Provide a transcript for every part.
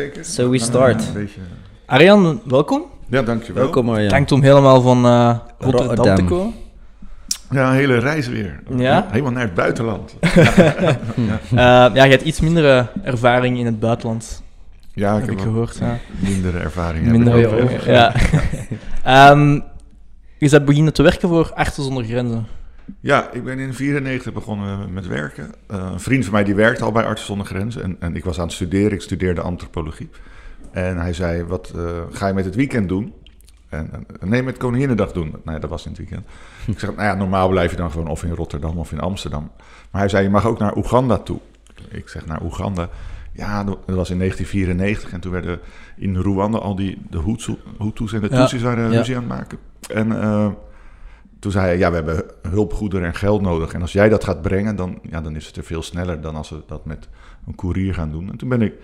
zeker. So we start. een beetje- Arjan, welkom. Ja, dankjewel. Welkom Arjan. Bedankt om helemaal van eh, Rotterdam, te komen. Ja, een hele reis weer. Ja? Helemaal naar het buitenland. Eh, ja, je hebt iets mindere ervaring in het buitenland, Ja, ik heb ik gehoord. Ja. mindere ervaring. Minder, heb ik ook, hè. ja. Ehm, je bent beginnen te werken voor Artsen zonder Grenzen. Ja, ik ben in 94 begonnen met werken. Eh, een vriend van mij die werkte al bij Artsen zonder Grenzen. En, en ik was aan het studeren. Ik studeerde antropologie. En hij zei, wat eh, ga je met het weekend doen? En, en nee, met Koninginnedag doen. Nou ja, dat was in het weekend. ik zeg, nou ja, normaal blijf je dan gewoon of in Rotterdam of in Amsterdam. Maar hij zei, je mag ook naar Oeganda toe. Ik zeg, naar Oeganda. Ja, dat was in 1994. En toen werden in Rwanda al die de Hutu- Hutus en de Ja, Tutsis waren ja. ruzie aan het maken. En eh, toen zei hij, ja, we hebben hulpgoederen en geld nodig. En als jij dat gaat brengen, dan, ja, dan is het er veel sneller dan als we dat met een koerier gaan doen. En toen ben ik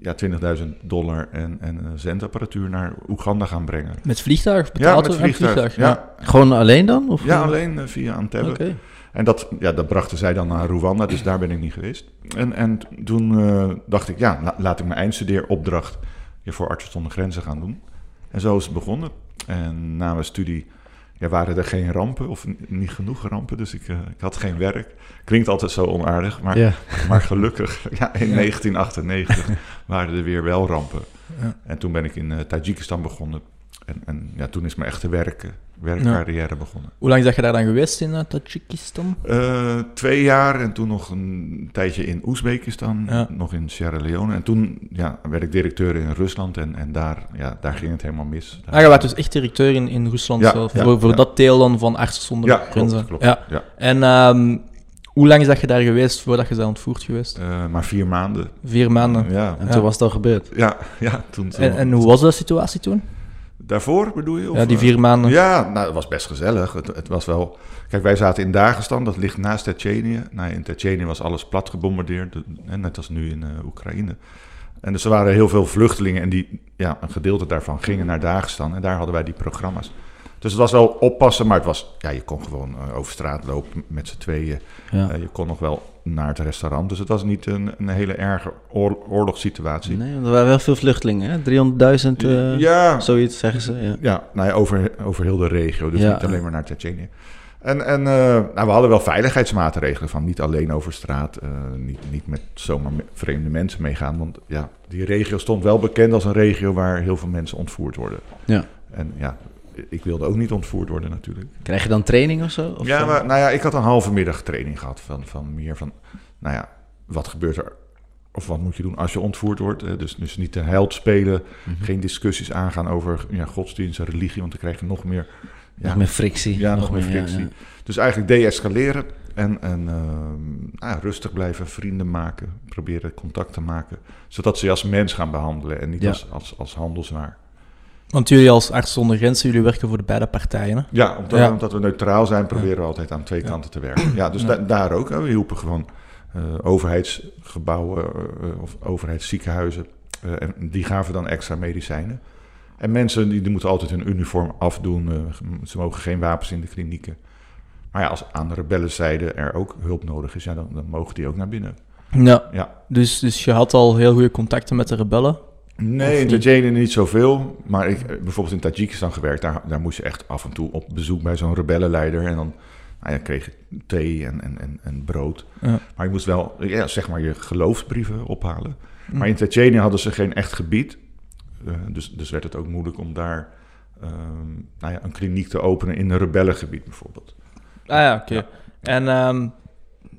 ja, 20.000 dollar en, en zendapparatuur naar Oeganda gaan brengen. Met vliegtuig? Ja, Betaald met door een vliegtuig. Ja, Gewoon alleen dan? Of ja, alleen eh, via Antebbe. Oké. En dat, ja, dat brachten zij dan naar Rwanda, dus daar ben ik niet geweest. En, en toen eh, dacht ik, ja, la- laat ik mijn eindstudeeropdracht voor Artsen zonder Grenzen gaan doen. En zo is het begonnen. En na mijn studie ja, waren er geen rampen, of niet genoeg rampen, dus ik, eh, ik had geen werk. Klinkt altijd zo onaardig, maar, maar gelukkig, ja, in 1998 waren er weer wel rampen. Ja. En toen ben ik in eh Tajikistan begonnen. En, en ja, toen is mijn echte werk, werkcarrière begonnen. Hoe lang ben je daar dan geweest in uh, Tajikistan? Eh, twee jaar en toen nog een tijdje in Oezbekistan, Ja. nog in Sierra Leone. En toen ja, werd ik directeur in Rusland en, en daar, ja, daar ging het helemaal mis. Daar- Ah, je was dus echt directeur in, in Rusland Ja, zelf, voor, voor dat deel dan van Artsen zonder klopt, Grenzen. klopt. Ja. En ehm, hoe lang is dat je daar geweest voordat je bent ontvoerd geweest? Eh, maar vier maanden. Vier maanden. Ja, En toen was het al gebeurd. ja, ja toen, toen- En, en hoe was de situatie toen? Daarvoor bedoel je? Of, Ja, die eh, vier maanden. Ja, nou, het was best gezellig. Het, het was wel... Kijk, wij zaten in Dagestan, dat ligt naast Tsjetsjenië. Nou, in Tsjetsjenië was alles plat gebombardeerd, net als nu in eh, Oekraïne. En dus er waren heel veel vluchtelingen en die, ja, een gedeelte daarvan gingen naar Dagestan. En daar hadden wij die programma's. Dus het was wel oppassen, maar het was, ja, je kon gewoon eh, over straat lopen met z'n tweeën. Ja. Eh, je kon nog wel naar het restaurant. Dus het was niet een, een hele erge oor- oorlogssituatie. Nee, want er waren wel veel vluchtelingen, hè? 300.000, eh, ja, zoiets zeggen ze. Ja. Ja, nou ja, over, over heel de regio, dus niet alleen maar naar Tsjetsjenië. En, en eh, nou, we hadden wel veiligheidsmaatregelen van niet alleen over straat, eh, niet, niet met zomaar vreemde mensen meegaan. Want ja, die regio stond wel bekend als een regio waar heel veel mensen ontvoerd worden. Ja. En ja, ik wilde ook niet ontvoerd worden natuurlijk. Krijg je dan training of zo? Of ja, maar nou ja, ik had een halve middag training gehad van, van meer van, nou ja, wat gebeurt er of wat moet je doen als je ontvoerd wordt. hè? Dus, dus niet de held spelen, mhm. geen discussies aangaan over ja, godsdienst en religie, want dan krijg je nog meer... Ja, Nog meer frictie. ja, nog meer frictie. ja. Dus eigenlijk deescaleren en, en ehm, nou rustig blijven, vrienden maken, proberen contact te maken. Zodat ze je als mens gaan behandelen en niet als, als, als handelswaar. Want jullie als Artsen zonder Grenzen, jullie werken voor de beide partijen. Hè? Ja, omdat, Ja. omdat we neutraal zijn, proberen we altijd aan twee Ja. kanten te werken. Ja, dus Ja. da- daar ook. Hè. We hielpen gewoon eh, overheidsgebouwen eh, of overheidsziekenhuizen. eh, en die gaven dan extra medicijnen. En mensen die, die moeten altijd hun uniform afdoen. ze mogen geen wapens in de klinieken. Maar ja, als aan de rebellenzijde er ook hulp nodig is, ja, dan, dan mogen die ook naar binnen. Ja. Ja. Dus, dus je had al heel goede contacten met de rebellen. Nee, in niet? Tajikistan niet zoveel. Maar ik heb bijvoorbeeld in Tajikistan gewerkt. Daar, daar moest je echt af en toe op bezoek bij zo'n rebellenleider. En dan nou ja, kreeg je thee en, en, en, en brood. Ja. Maar je moest wel, ja, zeg maar, je geloofsbrieven ophalen. Hm. Maar in Tsjetsjenië hadden ze geen echt gebied. Eh, dus, dus werd het ook moeilijk om daar ehm, nou ja, een kliniek te openen in een rebellengebied bijvoorbeeld. Ah ja, oké. En ehm,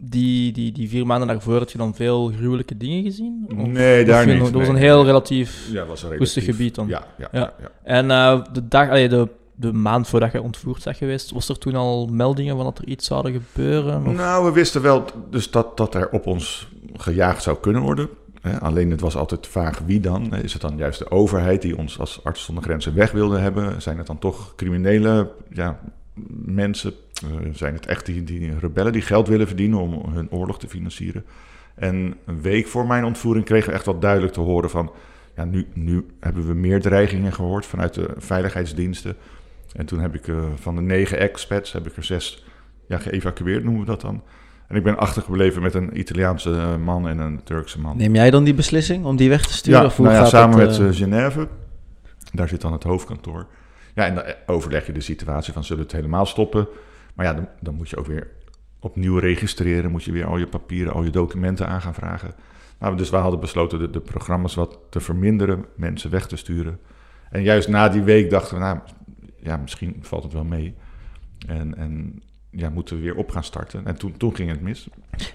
die, die, die vier maanden daarvoor had je dan veel gruwelijke dingen gezien? Of- Nee, daar niet, Dat was een heel relatief... Ja, was een Rustig relatief- gebied dan. Ja, ja, Ja. ja. ja. En eh, de, dag, allee, de, de maand voordat je ontvoerd bent geweest, was er toen al meldingen van dat er iets zouden gebeuren? Of? Nou, we wisten wel dus dat, dat er op ons gejaagd zou kunnen worden. Hè, alleen het was altijd vaag wie dan. Is het dan juist de overheid die ons als arts zonder grenzen weg wilde hebben? Zijn het dan toch criminele ja, mensen? Eh, zijn het echt die, die rebellen die geld willen verdienen om hun oorlog te financieren? En een week voor mijn ontvoering kregen we echt wel duidelijk te horen van... Ja, nu, nu hebben we meer dreigingen gehoord vanuit de veiligheidsdiensten. En toen heb ik eh, van de negen expats heb ik er zes ja, geëvacueerd, noemen we dat dan. En ik ben achtergebleven met een Italiaanse eh, man en een Turkse man. Neem jij dan die beslissing om die weg te sturen? Ja, of hoe nou ja, samen met Genève. Daar zit dan het hoofdkantoor. Ja, en dan overleg je de situatie van zullen het helemaal stoppen. Maar ja, dan, dan moet je ook weer opnieuw registreren. Moet je weer al je papieren, al je documenten aan gaan vragen. Nou, dus we hadden besloten de, de programma's wat te verminderen, mensen weg te sturen. En juist na die week dachten we, nou, ja, misschien valt het wel mee. En, en ja, moeten we weer op gaan starten. En toen, toen ging het mis.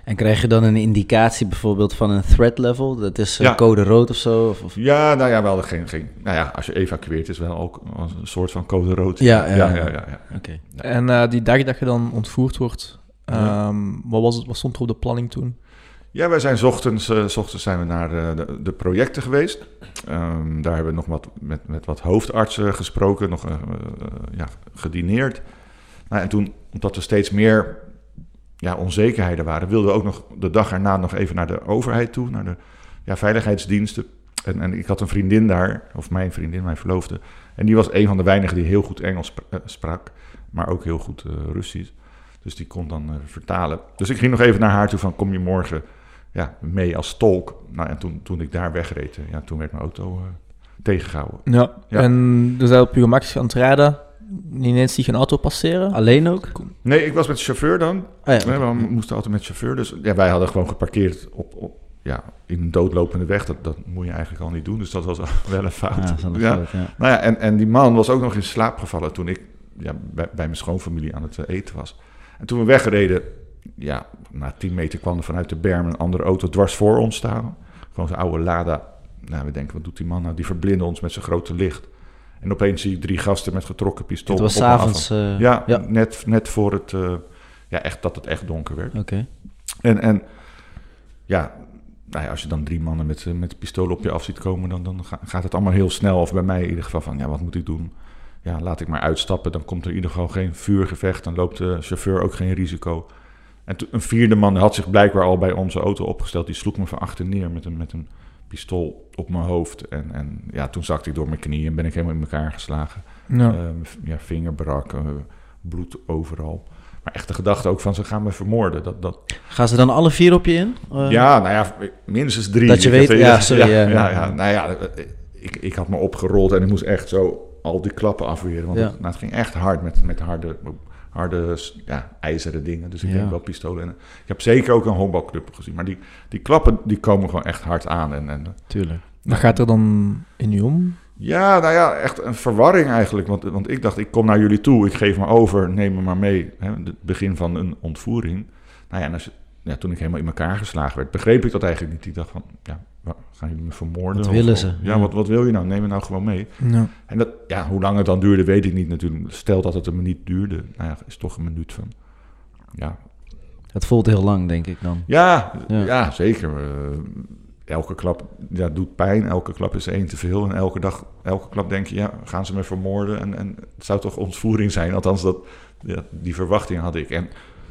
En krijg je dan een indicatie bijvoorbeeld van een threat level? Dat is eh, Ja. code rood of zo? Of, of- Ja, nou ja, we hadden geen, geen... Nou ja, als je evacueert is wel ook als een soort van code rood. Ja, ja, ja, ja. ja, ja, ja. Oké. En eh, die dag dat je dan ontvoerd wordt, Ja. ehm, wat, was het, wat stond er op de planning toen? Ja, wij zijn 's ochtends, eh, 's ochtends zijn we naar eh, de, de projecten geweest. Ehm, daar hebben we nog wat met, met wat hoofdartsen gesproken, nog ja, gedineerd. Nou, en toen, omdat er steeds meer ja, onzekerheden waren, wilden we ook nog de dag erna nog even naar de overheid toe, naar de ja, veiligheidsdiensten. En, en ik had een vriendin daar, of mijn vriendin, mijn verloofde. En die was een van de weinigen die heel goed Engels eh, sprak, maar ook heel goed eh, Russisch. Dus die kon dan eh, vertalen. Dus ik ging nog even naar haar toe van, kom je morgen ja, mee als tolk? Nou, en toen, toen ik daar wegreed, ja, toen werd mijn auto eh, tegengehouden. Ja. Ja. En dus op je gemak aan het rijden, ineens zie je een auto passeren. Alleen ook? Nee, ik was met de chauffeur dan. Ah, ja, Nee, we moesten altijd met chauffeur. Dus ja, wij hadden gewoon geparkeerd op, op, ja, in een doodlopende weg. Dat, dat moet je eigenlijk al niet doen. Dus dat was wel een fout. Ja, Ja. fout, ja. Nou ja, en, en die man was ook nog in slaap gevallen toen ik ja, bij, bij mijn schoonfamilie aan het eh, eten was. En toen we wegreden, ja, na 10 meter kwam er vanuit de berm een andere auto dwars voor ons staan. Gewoon zo'n oude Lada. Nou, we denken, wat doet die man nou? Die verblinden ons met zijn grote licht. En opeens zie ik drie gasten met getrokken pistool. Het was op me af- s'avonds. eh Ja, ja. Net, net voor het, eh, ja, echt, dat het echt donker werd. Oké. En, en ja, nou ja, als je dan drie mannen met, eh, met pistolen op je af ziet komen, dan, dan ga- gaat het allemaal heel snel. Of bij mij in ieder geval van, ja, wat moet ik doen? Ja, laat ik maar uitstappen. Dan komt er in ieder geval geen vuurgevecht. Dan loopt de chauffeur ook geen risico. En een vierde man had zich blijkbaar al bij onze auto opgesteld. Die sloeg me van achter neer met een, met een pistool op mijn hoofd. En, en ja, toen zakte ik door mijn knieën en ben ik helemaal in elkaar geslagen. Ja. Eh, ja, vinger brak, eh, bloed overal. Maar echt de gedachte ook van, ze gaan me vermoorden. Dat, dat, Gaan ze dan alle vier op je in? Eh, ja, nou ja, minstens drie. Dat je Ik weet- ja, sorry, ja. ja, ja, nou ja, eh, ik, ik had me opgerold en ik moest echt zo al die klappen afweren. Want Ja. het, nou, het ging echt hard met, met harde, harde ja, ijzeren dingen. Dus ik Ja. heb wel pistolen. En, ik heb zeker ook een honkbalclub gezien. Maar die, die klappen die komen gewoon echt hard aan. En, en, Tuurlijk. Wat gaat er dan in je om? ja, nou ja, echt een verwarring eigenlijk. Want, want ik dacht, ik kom naar jullie toe, ik geef me over, neem me maar mee. Hè, het begin van een ontvoering. Nou ja, en als, ja, toen ik helemaal in elkaar geslagen werd, begreep ik dat eigenlijk niet. Ik dacht van, ja, gaan jullie me vermoorden? Wat willen of- ze? Ja, Ja. Wat, wat wil je nou? Neem me nou gewoon mee. Ja. En dat, ja, hoe lang het dan duurde, weet ik niet natuurlijk. Stel dat het een minuut duurde, nou ja, is toch een minuut van. Ja, Het voelt heel lang, denk ik dan. ja, Ja. ja. zeker. Eh, elke klap ja, doet pijn, elke klap is één te veel. En elke dag, elke klap denk je, ja, gaan ze me vermoorden? En, en het zou toch ontvoering zijn? Althans, dat, ja, die verwachting had ik. En,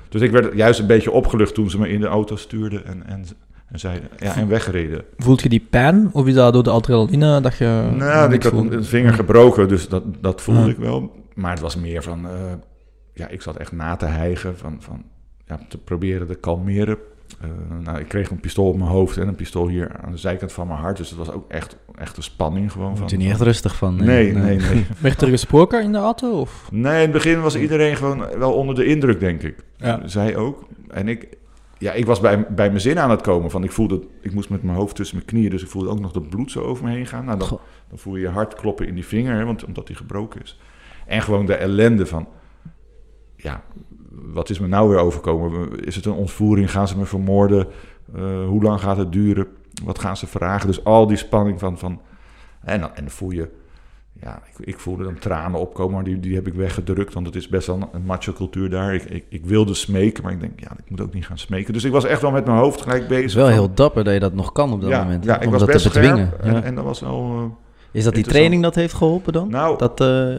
dus ik werd juist een beetje opgelucht toen ze me in de auto stuurden en, en, en zeiden, ja, en wegreden. Voelt je die pijn? Of is dat door de adrenaline dat je... Nou, ik had een vinger gebroken, dus dat, dat voelde Ja. ik wel. Maar het was meer van, eh, ja, ik zat echt na te hijgen, van, van ja, te proberen te kalmeren. Eh, nou, ik kreeg een pistool op mijn hoofd en een pistool hier aan de zijkant van mijn hart. Dus het was ook echt, echt een spanning gewoon. Daar je niet echt rustig van. nee, nee, nee. Werd er gesproken in de auto? Of? Nee, in het begin was iedereen gewoon wel onder de indruk, denk ik. Ja. Zij ook. En ik, ja, ik was bij, bij mijn zin aan het komen. Van, ik voelde, ik moest met mijn hoofd tussen mijn knieën, dus ik voelde ook nog dat bloed zo over me heen gaan. Nou, dan, dan voel je je hart kloppen in die vinger, hè, want, omdat die gebroken is. En gewoon de ellende van, ja, wat is me nou weer overkomen? Is het een ontvoering? Gaan ze me vermoorden? Eh, hoe lang gaat het duren? Wat gaan ze vragen? Dus al die spanning van, van en, dan, en dan voel je, ja, ik, ik voelde dan tranen opkomen, maar die, die heb ik weggedrukt, want het is best wel een macho cultuur daar. Ik, ik, ik wilde smeken, maar ik denk, ja, ik moet ook niet gaan smeken. Dus ik was echt wel met mijn hoofd gelijk bezig. Het is wel van- heel dapper dat je dat nog kan op dat ja, moment. Ja, ik om was dat best te bedwingen. en, Ja. en dat was wel... eh, Is dat die training dat heeft geholpen dan? nou, Dat, eh,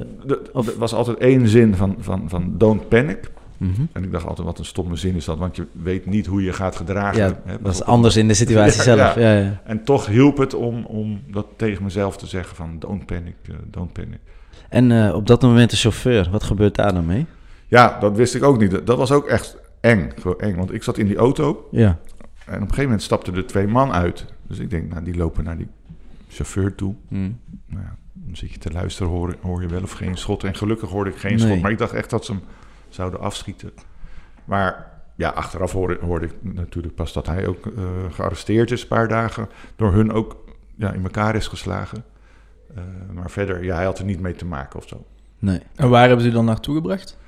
of- was altijd één zin van, van, van don't panic. Mhm. En ik dacht altijd, wat een stomme zin is dat, want je weet niet hoe je gaat gedragen. Ja, dat is anders in de situatie Ja, zelf. ja. Ja. Ja, En toch hielp het om, om dat tegen mezelf te zeggen van don't panic, eh, don't panic. En eh, op dat moment de chauffeur, wat gebeurt daar dan mee? Ja, dat wist ik ook niet. Dat was ook echt, eng, gewoon eng. Want ik zat in die auto Ja. en op een gegeven moment stapten er twee man uit. Dus ik denk, nou, die lopen naar die chauffeur toe. Hm. Nou ja, dan zit je te luisteren, hoor, hoor je wel of geen schot. En gelukkig hoorde ik geen Nee. schot, maar ik dacht echt dat ze hem zouden afschieten. Maar ja, achteraf hoorde, hoorde ik natuurlijk pas dat hij ook eh, gearresteerd is, een paar dagen. Door hun ook ja, in elkaar is geslagen. Eh, maar verder, ja, hij had er niet mee te maken of zo. Nee. En waar hebben ze dan naartoe gebracht?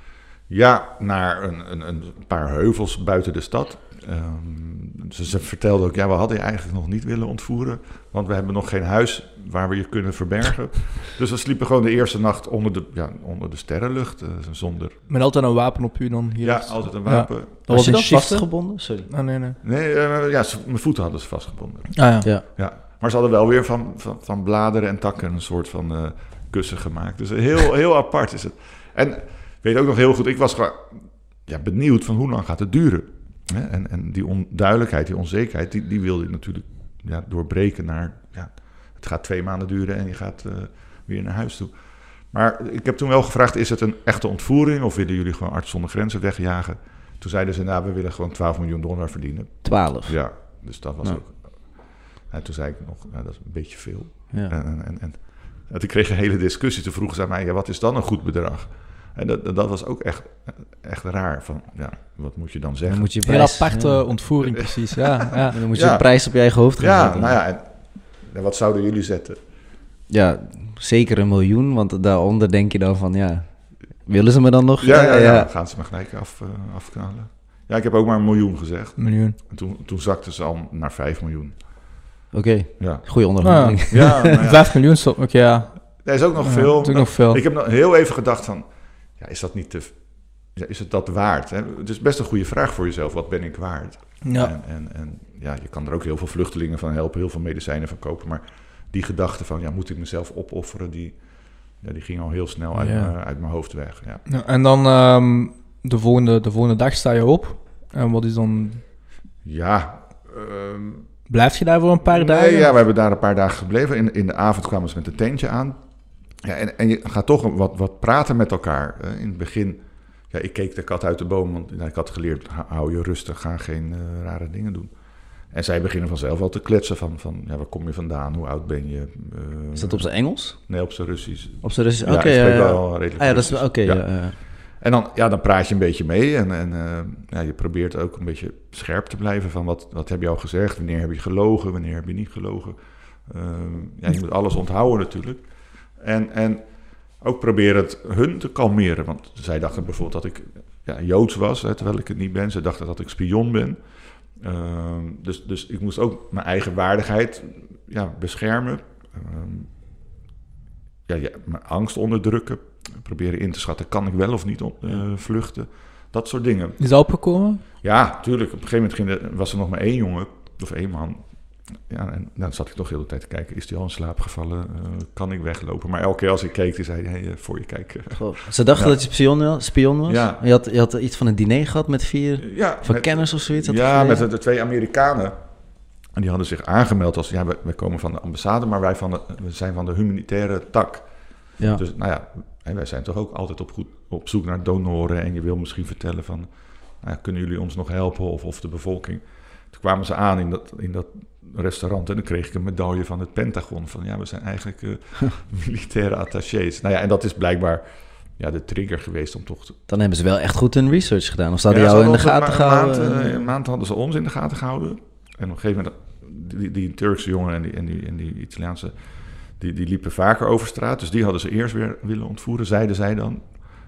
Ja, naar een, een, een paar heuvels buiten de stad. Ehm, ze, ze vertelde ook, ja, we hadden je eigenlijk nog niet willen ontvoeren. Want we hebben nog geen huis waar we je kunnen verbergen. dus we sliepen gewoon de eerste nacht onder de, ja, onder de sterrenlucht. eh, zonder, Met altijd een wapen op u dan hier? ja, altijd een Ja. wapen. Dat Was was je dan vastgebonden? Sorry. Ah, nee, nee. Nee, eh, ja, ze- mijn voeten hadden ze vastgebonden. Ah ja. Ja. Ja. Maar ze hadden wel weer van, van, van bladeren en takken een soort van eh, kussen gemaakt. Dus heel, heel apart is het. En ik weet ook nog heel goed, ik was gewoon ja, benieuwd van hoe lang gaat het duren. Hè? En, en die onduidelijkheid, die onzekerheid, die, die wilde ik natuurlijk ja, doorbreken naar... Ja, het gaat twee maanden duren en je gaat eh, weer naar huis toe. Maar ik heb toen wel gevraagd, is het een echte ontvoering... of willen jullie gewoon arts zonder grenzen wegjagen? Toen zeiden ze, nou, we willen gewoon 12 miljoen dollar verdienen. 12. Ja, dus dat was ook... En toen zei ik nog, nou, dat is een beetje veel. Ja. En, en, en, en toen kreeg een hele discussie. Toen vroegen ze aan mij, ja, wat is dan een goed bedrag? En dat, dat was ook echt, echt raar. Van, ja, wat moet je dan zeggen? Dan moet je Heel prijs, aparte ja. ontvoering, precies. Ja, ja. Dan moet je Ja. een prijs op je eigen hoofd gaan ja, zetten. nou ja, en, en wat zouden jullie zetten? Ja, zeker een miljoen, want daaronder denk je dan van, ja, willen ze me dan nog? Ja, ja, ja. gaan ze me gelijk af, eh, afknallen. Ja, ik heb ook maar een miljoen gezegd. Een miljoen. En toen, toen zakten ze al naar 5 miljoen. Oké, Ja, goede onderhandeling. ja, nou ja. Vijf miljoen, stop. Oké, ja. dat is ook nog Ja, veel. is ook nog veel. Ik heb nog heel even gedacht van, ja, is dat niet te... Ja, is het dat waard? Hè? Het is best een goede vraag voor jezelf. Wat ben ik waard? Ja. En, en, en ja, je kan er ook heel veel vluchtelingen van helpen, heel veel medicijnen van kopen. Maar die gedachte van, ja, moet ik mezelf opofferen, die, ja, die ging al heel snel uit, Ja. mijn, uit mijn hoofd weg. Ja. Ja, en dan ehm, de, volgende, de volgende dag sta je op. En wat is dan... Ja, ehm, Blijf je daar voor een paar nee, dagen? ja, we hebben daar een paar dagen gebleven. In, in de avond kwamen ze met een tentje aan. Ja, en, en je gaat toch wat, wat praten met elkaar. Eh, in het begin, ja, ik keek de kat uit de boom, want ja, ik had geleerd, hou je rustig, ga geen eh, rare dingen doen. En zij beginnen vanzelf al te kletsen van, van ja, waar kom je vandaan, hoe oud ben je? Eh, Is dat op zijn Engels? Nee, op zijn Russisch. Op zijn Russisch? Oké, ik ja, spreek ja. wel redelijk Ah, ja, dat is oké. Ja. ja, ja. En dan, ja, dan praat je een beetje mee en, en eh, ja, je probeert ook een beetje scherp te blijven van wat, wat heb je al gezegd, wanneer heb je gelogen, wanneer heb je niet gelogen. Eh, ja, je moet alles onthouden natuurlijk. En, en ook proberen het hun te kalmeren, want zij dachten bijvoorbeeld dat ik ja, Joods was, hè, terwijl ik het niet ben. Ze dachten dat ik spion ben. Eh, dus, dus ik moest ook mijn eigen waardigheid ja, beschermen. Eh, ja, ja, mijn angst onderdrukken. Proberen in te schatten, kan ik wel of niet op, eh, vluchten? Dat soort dingen. Is dat opgekomen? Ja, tuurlijk. Op een gegeven moment ging er, was er nog maar één jongen, of één man. Ja, en dan zat ik toch de hele tijd te kijken. Is die al in slaap gevallen? Eh, kan ik weglopen? Maar elke keer als ik keek, die zei hij, hey, eh, voor je kijken. Goh. Ze dachten Ja. dat je spion, spion was? Ja. Je, had, je had iets van een diner gehad met vier Ja, met- of zoiets? Ja, met de, de twee Amerikanen. En die hadden zich aangemeld als, ja, wij, wij komen van de ambassade, maar wij van de, we zijn van de humanitaire tak. Ja. Dus nou ja, en wij zijn toch ook altijd op, goed, op zoek naar donoren. En je wil misschien vertellen van, nou ja, kunnen jullie ons nog helpen of, of de bevolking. Toen kwamen ze aan in dat, in dat restaurant en dan kreeg ik een medaille van het Pentagon. Van ja, we zijn eigenlijk eh, militaire attachés. Nou ja, en dat is blijkbaar ja, de trigger geweest om toch te, Dan hebben ze wel echt goed hun research gedaan. Of ze hadden ja, jou ze in de gaten gehouden. Een maand, en- eh, een maand hadden ze ons in de gaten gehouden. En op een gegeven moment, die, die Turkse jongen en die, en die, en die Italiaanse, die, die liepen vaker over straat. Dus die hadden ze eerst weer willen ontvoeren, zeiden zij dan.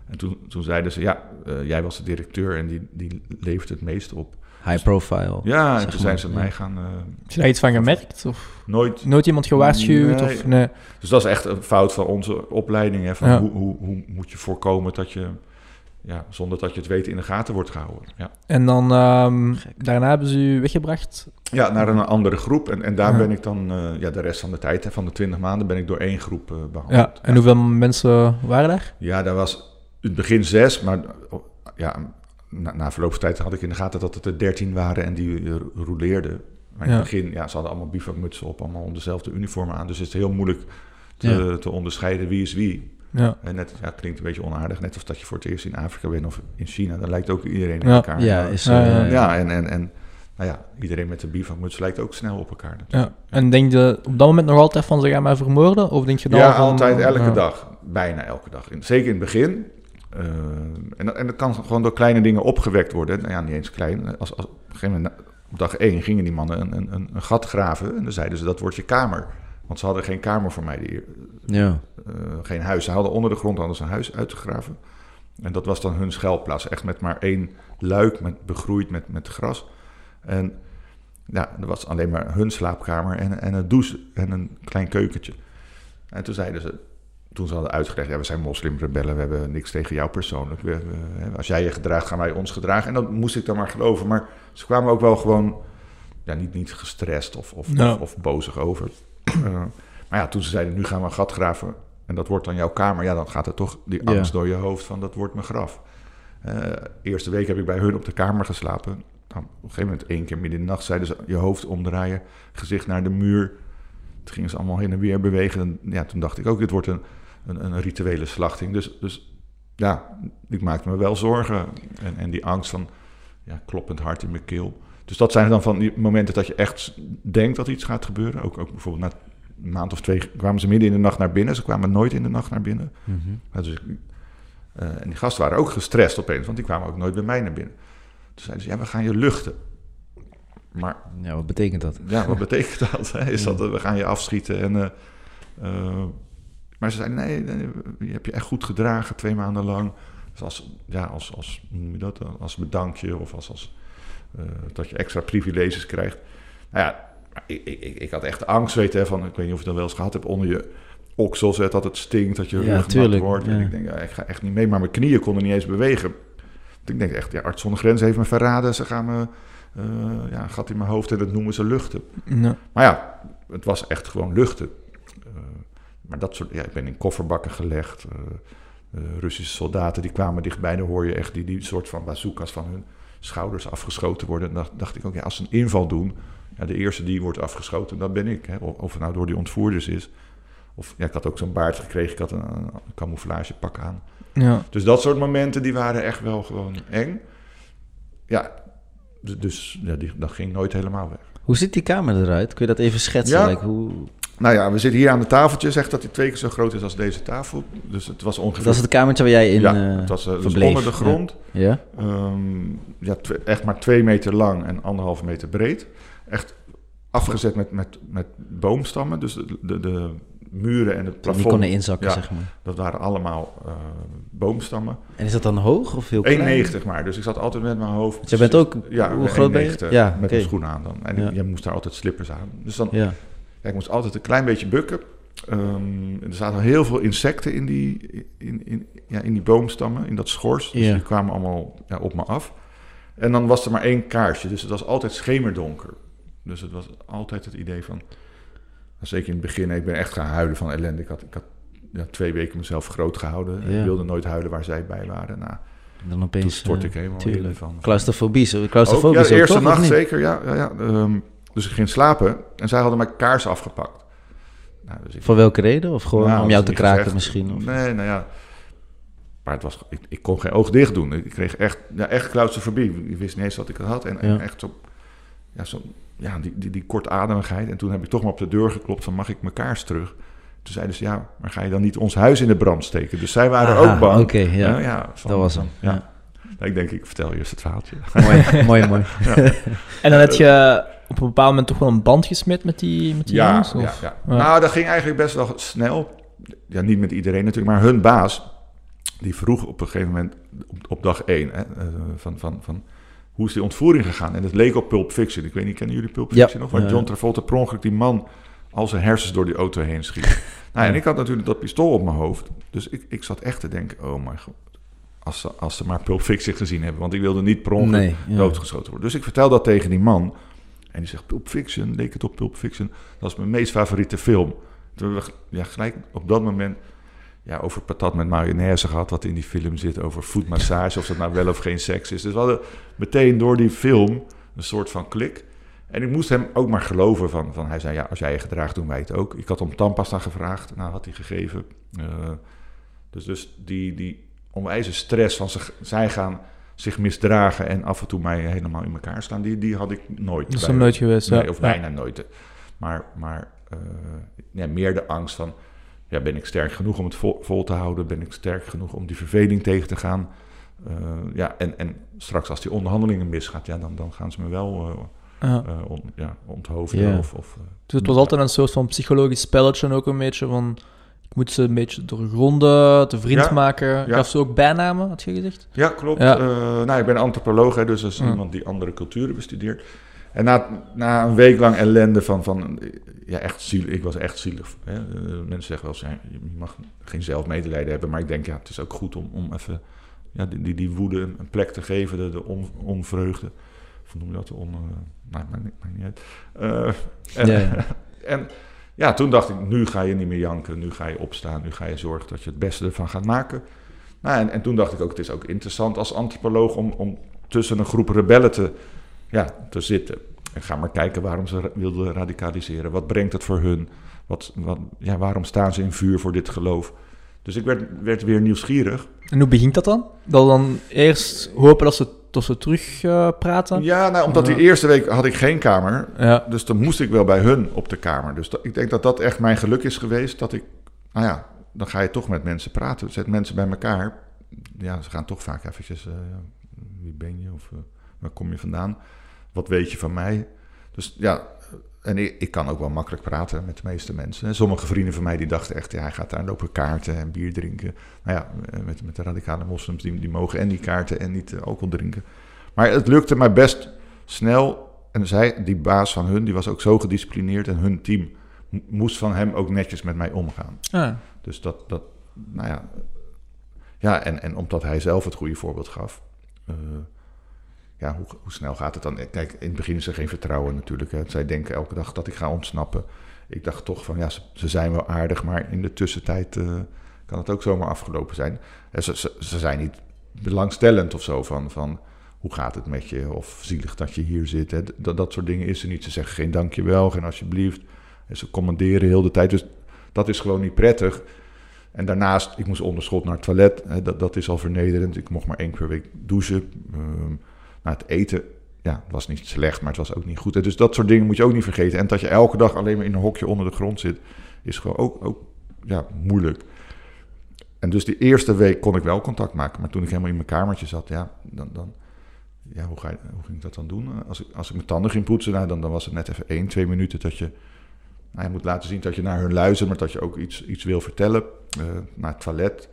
En toen, toen zeiden ze, ja, eh, jij was de directeur en die, die levert het meest op. High profile. Ja, en toen zijn ze ja. mij gaan... eh, Heb je daar iets van gemerkt? Of nooit... nooit iemand gewaarschuwd? Nee. Of, nee. Dus dat is echt een fout van onze opleiding. Hè, van Ja. hoe, hoe, hoe moet je voorkomen dat je, ja, zonder dat je het weet, in de gaten wordt gehouden. Ja. En dan ehm, daarna hebben ze u weggebracht. Ja, naar een andere groep. En, en daar Ja. ben ik dan, eh, ja, de rest van de tijd, hè, van de 20 maanden, ben ik door één groep eh, behandeld. Ja. En hoeveel mensen waren daar? Ja, daar was in het begin zes, maar oh, ja, na, na verloop van tijd had ik in de gaten dat het er 13 waren en die eh, rouleerden. Maar in Ja. het begin, ja, ze hadden allemaal bivakmutsen op, allemaal dezelfde uniformen aan. Dus het is heel moeilijk te, Ja. te onderscheiden wie is wie. Ja. En net, ja, het klinkt een beetje onaardig, net als dat je voor het eerst in Afrika bent of in China. Dan lijkt ook iedereen op Ja. elkaar. Ja, is, Ja, ja, eh, ja, en, en, en nou ja, iedereen met de bivakmuts lijkt ook snel op elkaar. natuurlijk. ja. En denk je op dat moment nog altijd van ze gaan mij vermoorden? Of denk je dan Ja, van... altijd, elke dag. Bijna elke dag. In- Zeker in het begin. Eh, en, dat- en dat kan gewoon door kleine dingen opgewekt worden. Nou ja, niet eens klein. Als, als, op een gegeven moment, na- op dag één, gingen die mannen een, een, een, gat graven. En dan zeiden ze, dat wordt je kamer. Want ze hadden geen kamer voor mij. Die, ja. eh, geen huis. Ze hadden onder de grond ze een huis uitgegraven. En dat was dan hun schuilplaats. Echt met maar één luik, met, begroeid met, met gras. En ja, dat was alleen maar hun slaapkamer en, en een douche en een klein keukentje. En toen zeiden ze, toen ze hadden uitgelegd, ja, we zijn moslimrebellen, we hebben niks tegen jou persoonlijk. We, we- hè, als jij je gedraagt, gaan wij ons gedragen. En dat moest ik dan maar geloven. Maar ze kwamen ook wel gewoon, ja, niet, niet gestrest of, of, of, of bozig over. Eh, maar ja, toen ze zeiden, nu gaan we een gat graven en dat wordt dan jouw kamer. Ja, dan gaat er toch die angst door je hoofd van, dat wordt mijn graf. Eh, eerste week heb ik bij hun op de kamer geslapen. Nou, op een gegeven moment, één keer midden in de nacht, zeiden ze je hoofd omdraaien, gezicht naar de muur. Toen gingen ze allemaal heen en weer bewegen. En ja, toen dacht ik ook, dit wordt een, een, een rituele slachting. Dus, dus ja, ik maakte me wel zorgen. En, en die angst van, ja, kloppend hart in mijn keel. Dus dat zijn dan van die momenten dat je echt denkt dat iets gaat gebeuren. Ook, ook bijvoorbeeld na een maand of twee kwamen ze midden in de nacht naar binnen. Ze kwamen nooit in de nacht naar binnen. Mhm. Dus eh, en die gasten waren ook gestrest opeens, want die kwamen ook nooit bij mij naar binnen. Toen zeiden ze, ja, we gaan je luchten. Maar Ja, wat betekent dat? ja, wat betekent dat? Hè? Is dat, we gaan je afschieten en... eh, eh, maar ze zeiden, nee, nee, je hebt je echt goed gedragen, twee maanden lang. Dus als, ja, als, als, hoe noem je dat, als bedankje of als, als eh, dat je extra privileges krijgt. Nou ja, ik, ik, ik- had echt angst, weet je, van, ik weet niet of je dat wel eens gehad hebt, onder je oksels, hè, dat het stinkt, dat je Ja, rug tuurlijk, wordt. En ja. ik denk, ja, ik ga echt niet mee, maar mijn knieën konden niet eens bewegen. Dus ik denk echt, ja, Arts zonder Grenzen heeft me verraden, ze gaan me, eh, ja, een gat in mijn hoofd en dat noemen ze luchten. Ja. Maar ja, het was echt gewoon luchten. Maar dat soort, ja, ik ben in kofferbakken gelegd. eh, eh, Russische soldaten die kwamen dichtbij, dan hoor je echt die, die soort van bazookas van hun schouders afgeschoten worden. En dan dacht ik ook, ja, als ze een inval doen, ja, de eerste die wordt afgeschoten, dat ben ik. Hè. Of of het nou door die ontvoerders is. Of ja, ik had ook zo'n baard gekregen, ik had een, een camouflagepak aan. Ja. Dus dat soort momenten, die waren echt wel gewoon eng. Ja, dus ja, die, dat ging nooit helemaal weg. Hoe ziet die kamer eruit? Kun je dat even schetsen? Ja. Like, hoe... Nou ja, we zitten hier aan de tafeltje. Zegt dat hij twee keer zo groot is als deze tafel. Dus het was ongeveer... Dat is het kamertje waar jij in ja, eh, het was eh, dus onder de grond. Ja? Ehm, ja, echt maar twee meter lang en anderhalve meter breed. Echt afgezet met, met, met boomstammen. Dus de, de, de muren en het Die plafond, konden inzakken, ja, zeg maar. dat waren allemaal eh, boomstammen. En is dat dan hoog of heel klein? 1,90 maar. Dus ik zat altijd met mijn hoofd... Want jij bent ook- ja, hoe groot ben je? 1,90 Ja, met oké. mijn schoenen aan dan. En Ja. je moest daar altijd slippers aan. Dus dan Ja. Ja, ik moest altijd een klein beetje bukken. Ehm, er zaten heel veel insecten in die, in, in, ja, in die boomstammen, in dat schors. Dus die kwamen allemaal ja, op me af. En dan was er maar één kaarsje, dus het was altijd schemerdonker. Dus het was altijd het idee van... Zeker in het begin, ik ben echt gaan huilen van ellende. Ik had, ik had ja, twee weken mezelf groot gehouden. Ik wilde nooit huilen waar zij bij waren. Nou, En dan opeens... toen stort eh, ik helemaal tuurlijk. in van... Claustrofobie, zo- Ook, ja, de eerste toch, nacht zeker, ja. ja, ja ehm, dus ik ging slapen en zij hadden mijn kaars afgepakt. Nou, dus ik, Voor welke reden? Of gewoon Nou, om jou dat te kraken gezegd. misschien? Of... Nee, nou ja. Maar het was, ik, ik kon geen oog dicht doen. Ik kreeg echt, ja, echt claustrofobie. Ik wist niet eens wat ik het had. En, en Ja. echt zo, ja, zo, ja, die, die, die kortademigheid. En toen heb ik toch maar op de deur geklopt van, mag ik mijn kaars terug? Toen zeiden ze, ja, maar ga je dan niet ons huis in de brand steken? Dus zij waren Aha, ook bang. oké, ja. Nou ja, van- Dat was hem. Ja. Ja. Nou, Ik denk, ik vertel eerst het verhaaltje. mooi, mooi, mooi. En dan heb je op een bepaald moment toch wel een band gesmet met die, met die Ja, jongens? ja, Of? ja. Ja. Nou, dat ging eigenlijk best wel snel. Ja, niet met iedereen natuurlijk, maar hun baas, die vroeg op een gegeven moment op, op dag één, hè, eh, van, van, van hoe is die ontvoering gegaan? En het leek op Pulp Fiction. Ik weet niet, kennen jullie Pulp Ja. Fiction nog? Waar Ja. John Travolta per ongeluk die man al zijn hersens door die auto heen schiet. nou, en ik had natuurlijk dat pistool op mijn hoofd. Dus ik, ik zat echt te denken, oh mijn god. Als ze, als ze maar Pulp Fiction gezien hebben. Want ik wilde niet per ongeluk Nee, ja. doodgeschoten worden. Dus ik vertel dat tegen die man. En die zegt, Pulp Fiction, leek het op Pulp Fiction. Dat is mijn meest favoriete film. Toen hebben we ja, gelijk op dat moment ja, over patat met mayonaise gehad... wat in die film zit, over voetmassage... of dat nou wel of geen seks is. Dus we hadden meteen door die film een soort van klik. En ik moest hem ook maar geloven van... van hij zei, ja, als jij je gedraagt, doen wij het ook. Ik had om tandpasta gevraagd. Nou, had hij gegeven. Eh, Dus, dus die, die onwijze stress van zich, zij gaan zich misdragen en af en toe mij helemaal in elkaar slaan, die, die had ik nooit. Dat is nog nooit geweest. Nee, ja. of Ja. bijna nooit. Maar, maar eh, ja, meer de angst van, ja, ben ik sterk genoeg om het vol, vol te houden? Ben ik sterk genoeg om die verveling tegen te gaan? Eh, ja, en, en straks als die onderhandelingen misgaat, ja, dan, dan gaan ze me wel Ja. on- ja, onthoofden. Of, of, Dus het was altijd een soort van psychologisch spelletje ook een beetje van... Ik moet ze een beetje doorgronden, te vriend Ja, maken. ja. Gaf ze ook bijnamen, had je gezegd? Ja, klopt. Ja. Eh, nou, ik ben antropoloog, hè, dus dat is Ja. iemand die andere culturen bestudeert. En na, na een week lang ellende van, van ja, echt zielig, ik was echt zielig. Hè. Eh, mensen zeggen wel eens, je mag geen zelfmedelijden hebben, maar ik denk, ja, het is ook goed om, om even ja, die, die, die woede een plek te geven, de, de on, onvreugde. Of noem je dat? On, nou, maakt niet, maakt niet uit. Eh, en, ja. en ja, toen dacht ik, nu ga je niet meer janken, nu ga je opstaan, nu ga je zorgen dat je het beste ervan gaat maken. Nou, en, en toen dacht ik ook, het is ook interessant als antropoloog om, om tussen een groep rebellen te, ja, te zitten. En ga maar kijken waarom ze wilden radicaliseren. Wat brengt het voor hun? Wat, wat, ja, waarom staan ze in vuur voor dit geloof? Dus ik werd, werd weer nieuwsgierig. En hoe begint dat dan? Dat dan eerst hopen dat ze, dat ze terug eh, praten? Ja, nou, omdat die eerste week had ik geen kamer. Ja. Dus dan moest ik wel bij hun op de kamer. Dus dat, ik denk dat dat echt mijn geluk is geweest. Dat ik, nou ja, dan ga je toch met mensen praten. Zet mensen bij elkaar. Ja, ze gaan toch vaak eventjes, eh, wie ben je of eh, waar kom je vandaan? Wat weet je van mij? Dus ja, en ik, ik kan ook wel makkelijk praten met de meeste mensen. En sommige vrienden van mij die dachten echt, ja, hij gaat daar lopen kaarten en bier drinken. Nou ja, eh, met, met de radicale moslims, die, die mogen en die kaarten en niet eh, alcohol drinken. Maar het lukte mij best snel. En zij, die baas van hun, die was ook zo gedisciplineerd. En hun team mo- moest van hem ook netjes met mij omgaan. Ah, Dus dat, dat nou ja. Ja, en, en omdat hij zelf het goede voorbeeld gaf. eh, ja, hoe, hoe snel gaat het dan? Kijk, in het begin is er geen vertrouwen natuurlijk. Hè. Zij denken elke dag dat ik ga ontsnappen. Ik dacht toch van, ja, ze, zijn wel aardig, maar in de tussentijd eh, kan het ook zomaar afgelopen zijn. En ze, ze, zijn niet belangstellend of zo van, van hoe gaat het met je? Of zielig dat je hier zit. Hè. Dat, soort dingen is er niet. Ze zeggen geen dankjewel, geen alsjeblieft. En ze commanderen heel de tijd. Dus dat is gewoon niet prettig. En daarnaast, ik moest onderschot naar het toilet. Hè, dat, dat is al vernederend. Ik mocht maar één keer week douchen. Ehm nou, het eten ja, was niet slecht, maar het was ook niet goed. Dus dat soort dingen moet je ook niet vergeten. En dat je elke dag alleen maar in een hokje onder de grond zit, is gewoon ook, ook ja, moeilijk. En dus die eerste week kon ik wel contact maken. Maar toen ik helemaal in mijn kamertje zat, ja, dan, dan ja, hoe, ga je, hoe ging ik dat dan doen? Als ik, als ik mijn tanden ging poetsen, nou, dan, dan was het net even één, twee minuten dat je, nou, je moet laten zien dat je naar hun luistert, maar dat je ook iets, iets wil vertellen. Eh, naar het toilet,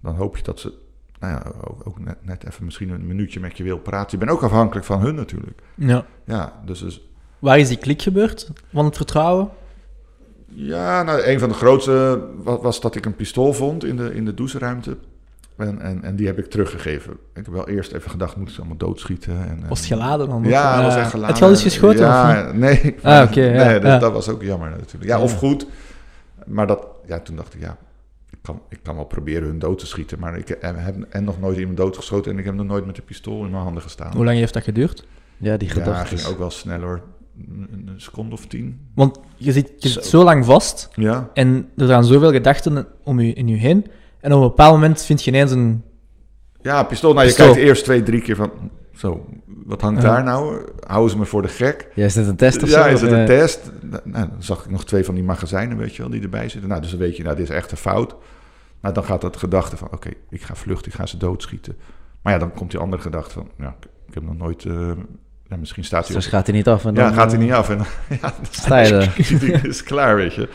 dan hoop je dat ze nou ja, ook, ook net, net even misschien een minuutje met je wil praten. Je bent ook afhankelijk van hun natuurlijk. ja. Ja, dus, dus Waar is die klik gebeurd? Van het vertrouwen? ja, nou, een van de grootste was, was dat ik een pistool vond in de, in de doucheruimte. En, en, en die heb ik teruggegeven. Ik heb wel eerst even gedacht, moet ik ze allemaal doodschieten? En, Was het en- geladen dan? Ja, het was Eh, echt geladen. Heb je al eens geschoten? of? Ja, nee. Ah, ja, nee, dat, ja. dat was ook jammer natuurlijk. Ja, of goed. Maar dat, ja, toen dacht ik, ja, kan, ik kan wel proberen hun dood te schieten. Maar ik heb, en nog nooit iemand doodgeschoten. En ik heb nog nooit met een pistool in mijn handen gestaan. Hoe lang heeft dat geduurd? Ja, die Ja, gedachten. ging ook wel sneller. hoor. Een, een seconde of tien. Want je zit, je zit Zo. zo lang vast Ja. en er gaan zoveel gedachten om je, in je heen. En op een bepaald moment vind je ineens een... Ja, pistool. Nou, je Pistool. kijkt eerst twee, drie keer van... Zo, wat hangt Ja. daar nou? Houden ze me voor de gek? Ja, is dit een test of ja, zo? is het een eh, test? Nou, dan zag ik nog twee van die magazijnen, weet je wel, die erbij zitten. Nou, dus dan weet je, nou, dit is echt een fout. Nou, dan gaat dat gedachte van, oké, ik ga vluchten, ik ga ze doodschieten. Maar ja, dan komt die andere gedachte van, ja, ik, heb nog nooit... eh, ja, misschien staat hij... Op- gaat hij niet af. En dan, ja, gaat hij eh, niet af. En ja, dan Sta je er. Het is klaar, weet je.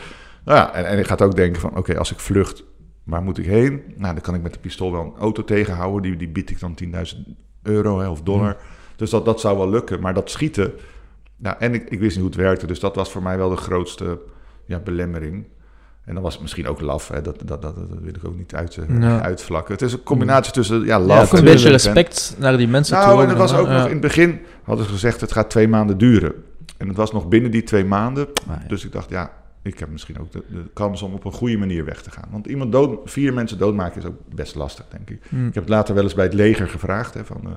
Nou ja, en, en ik ga ook denken van, oké, als ik vlucht, waar moet ik heen? Nou, dan kan ik met de pistool wel een auto tegenhouden. Die, die bied ik dan 10.000 euro hè, of dollar. Dus dat, dat zou wel lukken. Maar dat schieten, nou, en ik, ik wist niet hoe het werkte. Dus dat was voor mij wel de grootste ja, belemmering. En dan was het misschien ook laf. Hè. Dat, dat, dat, dat wil ik ook niet uit, eh, Ja. uitvlakken. Het is een combinatie tussen ja, Ja, laf ook een en beetje tuurlijk, en- respect naar die mensen toe. nou, en het was ook Ja. nog in het begin, hadden ze gezegd, het gaat twee maanden duren. En het was nog binnen die twee maanden. Ja. Dus ik dacht, ja, ik heb misschien ook de, de kans om op een goede manier weg te gaan. Want iemand dood, vier mensen doodmaken is ook best lastig, denk ik. Hm. Ik heb het later wel eens bij het leger gevraagd, hè, van, eh,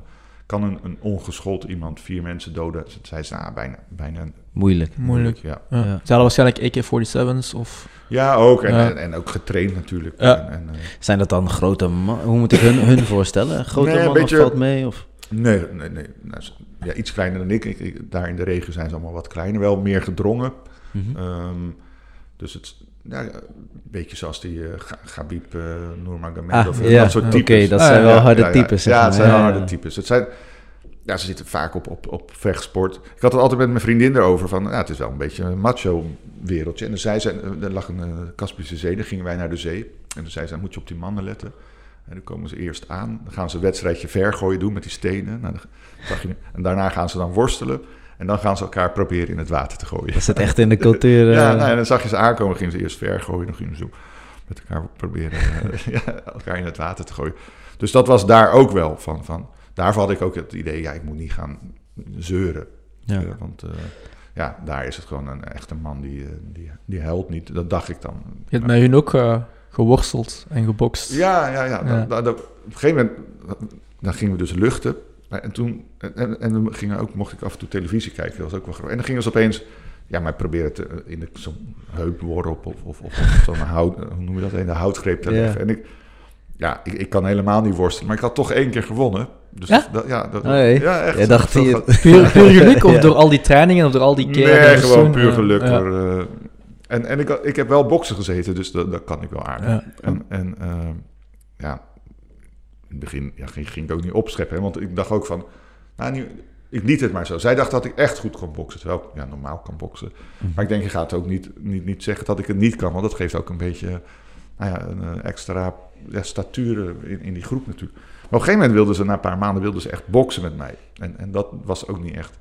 kan een, een ongeschoold iemand vier mensen doden? Ze zei ze, nou, bijna, bijna Moeilijk. Moeilijk. Ja. Ja. Ja. Ze hadden waarschijnlijk AK-47's of... ja, ook. En, Ja. En, en ook getraind natuurlijk. Ja. En, en, eh, Zijn dat dan grote man? Hoe moet ik hun, hun voorstellen? Grote Nee, een mannen beetje- valt mee? Of? nee, nee, nee. Nou, ja, iets kleiner dan ik. Ik, ik- Daar in de regio zijn ze allemaal wat kleiner. Wel meer gedrongen. Mhm. Ehm, dus het ja, een beetje zoals die eh Ga- Gabib uh. Ah, of ja, dat soort oké, types. dat Ah, zijn ja, wel Ja, harde types. Ja, het zijn wel harde types. Het zijn, ja, ze zitten vaak op, op, op vechtsport. Ik had het altijd met mijn vriendin erover van, ja, het is wel een beetje een macho wereldje. En dan zei ze, eh, er lag een eh, Kaspische zee, dan gingen wij naar de zee. En dan zei ze, moet je op die mannen letten. En dan komen ze eerst aan, dan gaan ze een wedstrijdje vergooien doen met die stenen. Nou, dan en daarna gaan ze dan worstelen. En dan gaan ze elkaar proberen in het water te gooien. Dat zit echt in de cultuur. eh, Ja, nou, en dan zag je ze aankomen, gingen ze eerst vergooien, dan gingen ze zo met elkaar proberen eh, ja, elkaar in het water te gooien. Dus dat was daar ook wel van. van. Daarvoor had ik ook het idee, ja, ik moet niet gaan zeuren. Ja. Eh, want eh, ja, daar is het gewoon een echte man die, eh, die, die huilt niet. Dat dacht ik dan. Je hebt met hun ook eh, geworsteld en gebokst. Ja, ja, ja. Ja. Dat- dat- dat- op een gegeven moment dan gingen we dus luchten. En toen en, en, dan gingen ook, mocht ik af en toe televisie kijken. Dat was ook wel grappig. En dan gingen ze opeens ja, mij proberen te, in de- zo'n heupworp of, of, of, of zo'n hout, hoe noem je dat, in de houtgreep te. En ik, ja, ik, ik kan helemaal niet worstelen, maar ik had toch één keer gewonnen. Dus Ja? dat, ja, dat, hey. ja, echt. Jij dacht zo- Puur, puur geluk of Ja. door al die trainingen of door al die keren? Nee, gewoon doen? puur geluk. Ja. Eh, en en ik, ik heb wel boksen gezeten, dus dat, dat kan ik wel aardig. En, en eh, ja, in het begin ja, ging, ging ik ook niet opscheppen. Hè, want ik dacht ook van, nou, nu, ik liet het maar zo. Zij dacht dat ik echt goed kon boksen, terwijl ik ja, normaal kan boksen. Mhm. Maar ik denk, je gaat ook niet, niet, niet zeggen dat ik het niet kan, want dat geeft ook een beetje nou ja, een eh, extra ja, statuur in, in die groep natuurlijk. Maar op een gegeven moment wilden ze, na een paar maanden, wilden ze echt boksen met mij. En, en dat was ook niet echt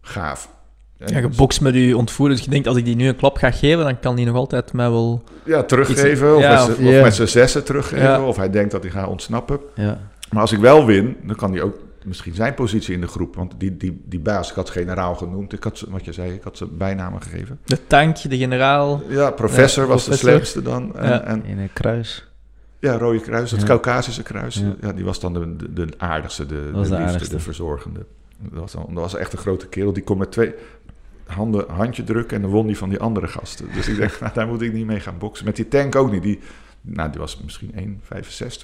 gaaf. Ja, gebokst met je ontvoerder. Dus je denkt, als ik die nu een klap ga geven, dan kan die nog altijd mij wel... Ja, teruggeven. Of, Ja, met z'n- of- met z'n zessen teruggeven. Ja. Of hij denkt dat hij gaat ontsnappen. Ja. Maar als ik wel win, dan kan hij ook misschien zijn positie in de groep. Want die, die, die baas, ik had generaal genoemd. Ik had ze, wat je zei, ik had ze bijnamen gegeven. De tank, de generaal. Ja, professor Ja, was professor. de slimste dan. En, Ja. en In een kruis. ja, Rode Kruis, het Ja. Caucasische Kruis. Ja. Ja. die was dan de, de, de aardigste, de, de was de liefste, aardigste. de verzorgende. Dat was, dan, dat was echt een grote kerel. Die kon met twee handen handje drukken en dan won die van die andere gasten. Dus ik dacht, nou, daar moet ik niet mee gaan boksen. Met die tank ook niet. Die, nou, die was misschien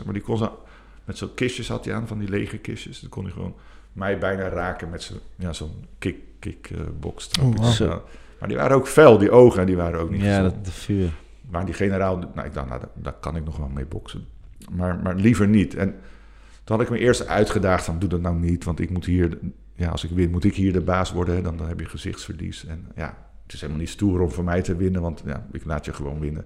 1,65, maar die kon zo... Met zo'n kistjes had hij aan, van die lege kistjes. Dan kon hij gewoon mij bijna raken met zo'n ja, zo'n kick, kick eh, box Oh, wow. Maar die waren ook fel, die ogen, die waren ook niet Ja, gezond. dat de vuur. Maar die generaal, nou, ik dacht, nou, daar, daar kan ik nog wel mee boksen. Maar, maar liever niet. En toen had ik me eerst uitgedaagd van, doe dat nou niet. Want ik moet hier, ja, als ik win, moet ik hier de baas worden. Dan, dan heb je gezichtsverlies. En ja, het is helemaal niet stoer om voor mij te winnen. Want ja, ik laat je gewoon winnen.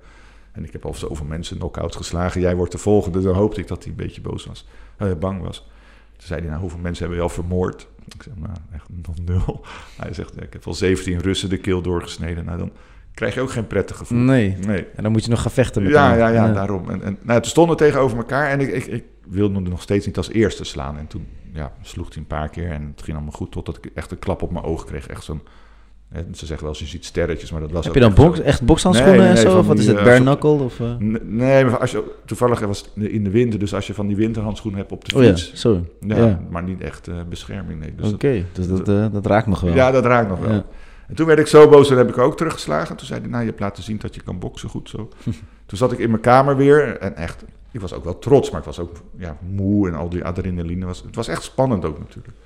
En ik heb al zoveel mensen knock-out geslagen. Jij wordt de volgende. Dan hoopte ik dat hij een beetje boos was. eh, bang was. Toen zei hij, nou, hoeveel mensen hebben we al vermoord? Ik zeg, nou, echt nog nul. Hij zegt, ik heb al 17 Russen de keel doorgesneden. Nou, dan krijg je ook geen prettig gevoel. Nee. Nee. En dan moet je nog gaan vechten met Ja, ja, ja, daarom. En, en nou, toen stonden tegenover elkaar en ik, ik, ik wilde hem nog steeds niet als eerste slaan. En toen ja, sloeg hij een paar keer en het ging allemaal goed totdat ik echt een klap op mijn oog kreeg. Echt zo'n, ze zeggen wel eens, je ziet sterretjes, maar dat was Heb je dan box, zo. echt bokshandschoenen Nee, nee, en zo? Of wat is het, bare soort- knuckle? Of, eh? Nee, maar als je, toevallig was het in de winter, dus als je van die winterhandschoenen hebt op de Oh ja, fiets. zo. Ja, Ja. maar niet echt eh, bescherming, nee. Dus Oké, dat- dus dat, eh, dat raakt nog wel. ja, dat raakt nog wel. En toen werd ik zo boos, en heb ik ook teruggeslagen. Toen zei hij, nou, je hebt laten zien dat je kan boksen goed zo. toen zat ik in mijn kamer weer en echt, ik was ook wel trots, maar ik was ook ja, moe en al die adrenaline. Was, het was echt spannend ook natuurlijk.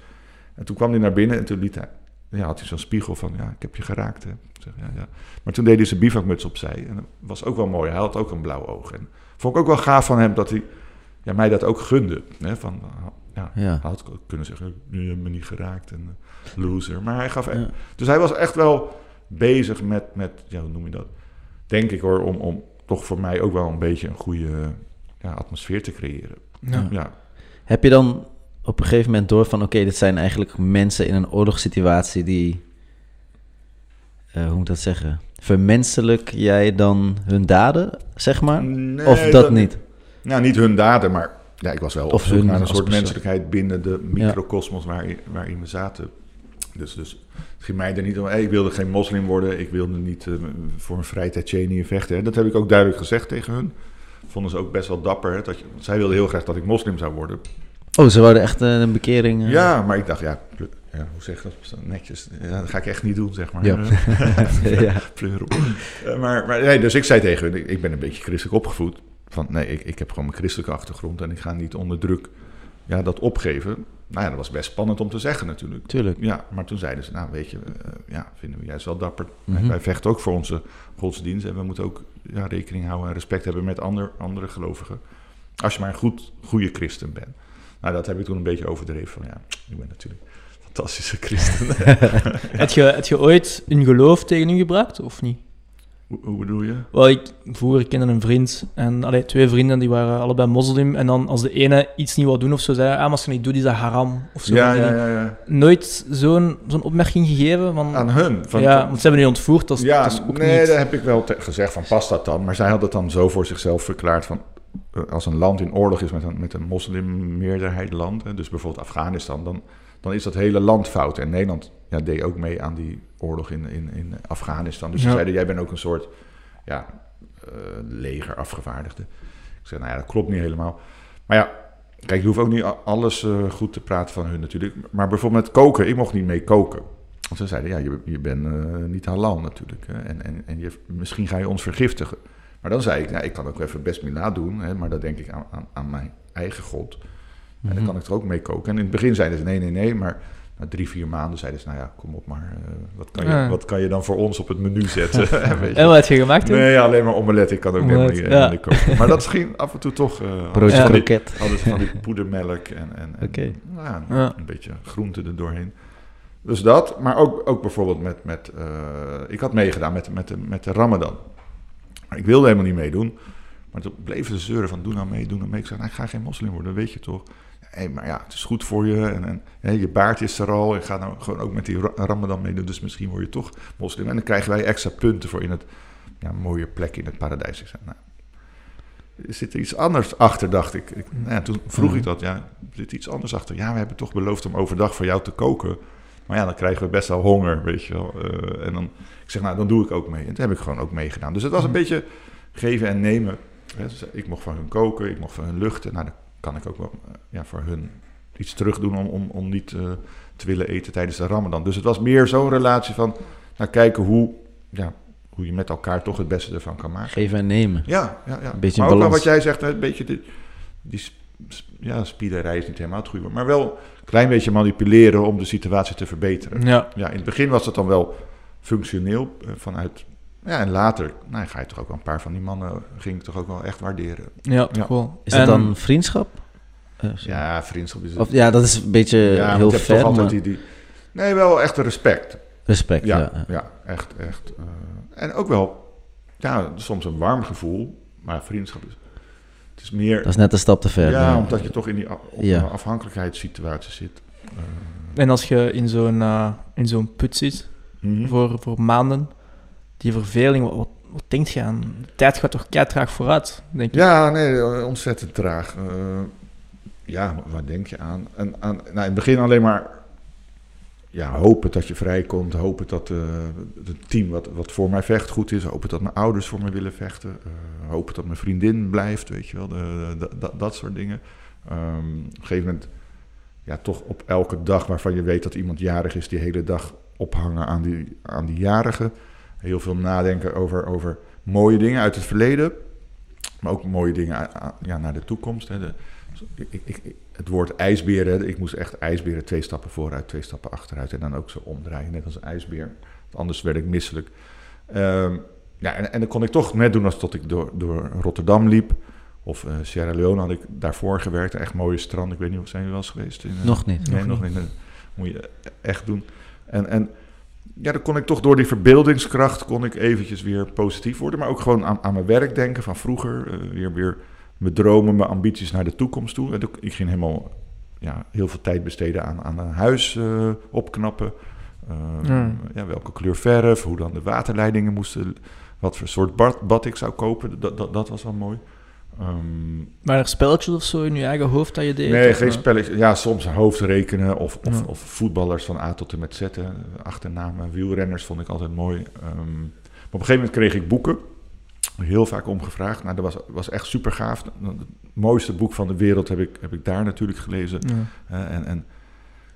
En toen kwam hij naar binnen en toen liet hij, ja, had hij zo'n spiegel van, ja, ik heb je geraakt. Hè. Zeg, ja, ja. Maar toen deed hij zijn bivakmuts opzij en dat was ook wel mooi. Hij had ook een blauw oog. En vond ik ook wel gaaf van hem dat hij ja, mij dat ook gunde. Hè, van, ja, Ja. Had kunnen zeggen, je hebt me niet geraakt en eh, loser. Maar hij gaf... Ja. Dus hij was echt wel bezig met, met ja, hoe noem je dat? Denk ik hoor, om, om toch voor mij ook wel een beetje een goede ja, atmosfeer te creëren. Ja. Ja. Heb je dan op een gegeven moment door van... oké, dit zijn eigenlijk mensen in een oorlogssituatie die... eh, hoe moet ik dat zeggen? Vermenselijk jij dan hun daden, zeg maar? Nee, of dat niet? Nou, niet hun daden, maar ja, ik was wel Of op zoek naar een soort menselijkheid binnen de microcosmos waarin, waarin we zaten. Dus, dus het ging mij er niet om. hey, ik wilde geen moslim worden, ik wilde niet eh, voor een vrij Tsjetsjenië vechten. hè. Dat heb ik ook duidelijk gezegd tegen hun. Vonden ze ook best wel dapper. Hè, dat je, zij wilden heel graag dat ik moslim zou worden. Oh, ze wouden echt eh, een bekering... eh, Ja, maar ik dacht, ja, ja hoe zeg je dat netjes? Ja, dat ga ik echt niet doen, zeg maar. Ja. ja. Pleur op. Maar, maar nee, dus ik zei tegen hun, ik ben een beetje christelijk opgevoed. Van nee, ik, ik heb gewoon mijn christelijke achtergrond en ik ga niet onder druk ja, dat opgeven. Nou ja, dat was best spannend om te zeggen natuurlijk. Tuurlijk. Ja, maar toen zeiden ze, nou weet je, eh, ja, vinden we juist wel dapper. Mhm. Wij vechten ook voor onze godsdienst en we moeten ook ja, rekening houden en respect hebben met ander, andere gelovigen. Als je maar een goed, goede christen bent. Nou, dat heb ik toen een beetje overdreven. Van ja, ik ben natuurlijk een fantastische christen. Heb je, heb je ooit een geloof tegen u gebruikt, of niet? Hoe, bedoel je? Wel, ik vroeger kende een vriend en allee, twee vrienden die waren allebei moslim. En dan als de ene iets niet wou doen of zo, zei hij, ah, maar als je niet doet, is dat haram. Of zo. Ja, ja, ja, ja. Nooit zo'n zo'n opmerking gegeven van... Aan hun. Van, ja, want ze hebben nu ontvoerd, dat ja, dat is ook nee, niet... daar heb ik wel gezegd van past dat dan. Maar zij had het dan zo voor zichzelf verklaard van als een land in oorlog is met een, met een moslimmeerderheid land, dus bijvoorbeeld Afghanistan, dan, dan is dat hele land fout. En Nederland ja, deed ook mee aan die oorlog in, in, in Afghanistan. Dus ze Ja. zeiden, jij bent ook een soort ja, eh, leger afgevaardigde. Ik zei, nou ja, dat klopt niet helemaal. Maar ja, kijk, je hoeft ook niet alles eh, goed te praten van hun natuurlijk. Maar bijvoorbeeld met koken, ik mocht niet mee koken. Want ze zeiden, ja, je, je bent eh, niet halal natuurlijk. Hè, en en, en je, misschien ga je ons vergiftigen. Maar dan zei ik, nou, ik kan ook even best mila doen. Hè, maar dan denk ik aan, aan, aan mijn eigen god. En Mhm. dan kan ik er ook mee koken. En in het begin zeiden ze, nee, nee, nee. Maar na drie, vier maanden zeiden ze, nou ja, kom op maar. eh, wat, kan je, Ja. wat kan je dan voor ons op het menu zetten? Weet je? En wat heb je gemaakt toen? Nee, alleen maar omelet. Ik kan ook helemaal niet, ja. niet koken. Maar dat ging af en toe toch... hadden Broodje ze van die- kroket. Hadden ze van die poedermelk en, en, nou ja, Ja. een beetje groente er doorheen. Dus dat, maar ook, ook bijvoorbeeld met... met eh, ik had meegedaan met, met, de, met de ramadan. Maar ik wilde helemaal niet meedoen. Maar toen bleven ze zeuren van doe nou mee, doe nou mee. Ik zei, nou, ik ga geen moslim worden, weet je toch. Hé, maar ja, het is goed voor je. En, en je baard is er al. Ik ga nou gewoon ook met die ra- ramadan meedoen. Dus misschien word je toch moslim. En dan krijgen wij extra punten voor in het ja, mooie plek in het paradijs. Ik zei, nou, er zit er iets anders achter, dacht ik. ik nou ja, toen vroeg ik dat, ja, er zit iets anders achter. Ja, we hebben toch beloofd om overdag voor jou te koken. Maar ja, dan krijgen we best wel honger, weet je wel. Eh, en dan, zeg, nou, dan doe ik ook mee. En toen heb ik gewoon ook meegedaan. Dus het was een beetje geven en nemen. Hè, dus ik mocht van hun koken, ik mocht van hun luchten. Nou, dan kan ik ook wel eh, ja, voor hun iets terug doen om, om, om niet eh, te willen eten tijdens de ramadan. Dus het was meer zo'n relatie van, nou, kijken hoe, ja, hoe je met elkaar toch het beste ervan kan maken. Geven en nemen. Ja, ja, ja. Een beetje maar ook wel balans. wat jij zegt, een beetje die, die ja, spielerij is niet helemaal het goede maar wel een klein beetje manipuleren om de situatie te verbeteren. Ja. Ja, in het begin was het dan wel functioneel eh, vanuit, ja, en later, nou, ga je toch ook wel een paar van die mannen, ging ik toch ook wel echt waarderen. Ja, toch Ja. wel. Is dat En- dan vriendschap? Eh. Ja, vriendschap is het. Of, ja, dat is een beetje ja, heel toch ver, altijd maar die, die, nee, wel echt respect. respect. Ja, Ja, echt, echt. eh, en ook wel, ja, soms een warm gevoel, maar vriendschap is, het is meer... Dat is net een stap te ver. Ja, maar- omdat je toch in die Ja. afhankelijkheidssituatie zit. Eh, En als je in zo'n eh, in zo'n put zit mhm. voor, voor maanden, die verveling, wat, wat, wat denk je aan? De tijd gaat toch kei traag vooruit, denk ik. Ja, nee, eh, ontzettend traag. Eh, ja, waar denk je aan? En, aan nou, in het begin alleen maar ja, hopen dat je vrijkomt. Hopen dat eh, het team wat, wat voor mij vecht goed is. Hopen dat mijn ouders voor me willen vechten. hopen dat mijn vriendin blijft, weet je wel. De, dat soort dingen. Ehm, op een gegeven moment, ja, toch op elke dag waarvan je weet dat iemand jarig is, die hele dag ophangen aan die, aan die jarige. Heel veel nadenken over, over mooie dingen uit het verleden. Maar ook mooie dingen ja, naar de toekomst. Hè. De, ik, ik, het woord ijsberen, ik moest echt ijsberen twee stappen vooruit, twee stappen achteruit. En dan ook zo omdraaien, net als een ijsbeer. Want Anders werd ik misselijk. Ehm, ja, en, en dat kon ik toch net doen als tot ik door, door Rotterdam liep. Of eh, Sierra Leone had ik daarvoor gewerkt. Echt mooie strand. Ik weet niet of zijn jullie wel eens geweest? In, eh, Nog niet. Nee, nog niet. Dat moet je echt doen. En, en ja, dan kon ik toch door die verbeeldingskracht kon ik eventjes weer positief worden. Maar ook gewoon aan, aan mijn werk denken van vroeger. eh, weer, weer mijn dromen, mijn ambities naar de toekomst toe. En ik ging helemaal ja, heel veel tijd besteden aan, aan een huis eh, opknappen. Eh, Hmm. ja, welke kleur verf, hoe dan de waterleidingen moesten... Wat voor soort bad, bad ik zou kopen, dat, dat, dat was wel mooi. Ehm, Maar er spelletjes of zo in je eigen hoofd dat je deed? Nee, geen spelletjes. Ja, soms hoofdrekenen of, of, Ja. of voetballers van A tot en met Z. Achternamen, wielrenners vond ik altijd mooi. Ehm, maar op een gegeven moment kreeg ik boeken. Heel vaak om gevraagd. Nou, dat was, was echt super gaaf. Het mooiste boek van de wereld heb ik, heb ik daar natuurlijk gelezen. Ja. En, en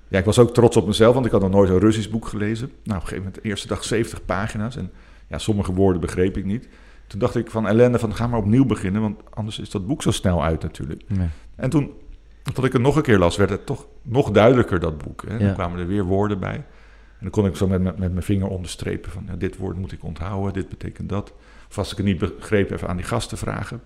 ja, ik was ook trots op mezelf, want ik had nog nooit een Russisch boek gelezen. Nou, op een gegeven moment, de eerste dag 70 pagina's. En ja, sommige woorden begreep ik niet. Toen dacht ik van ellende, van ga maar opnieuw beginnen, want anders is dat boek zo snel uit natuurlijk. En toen, toen ik het nog een keer las, werd het toch nog duidelijker, dat boek. Hè? Ja. Dan kwamen er weer woorden bij. En dan kon ik zo met, met, met mijn vinger onderstrepen van, ja, dit woord moet ik onthouden, dit betekent dat. Of als ik het niet begreep, even aan die gasten vragen.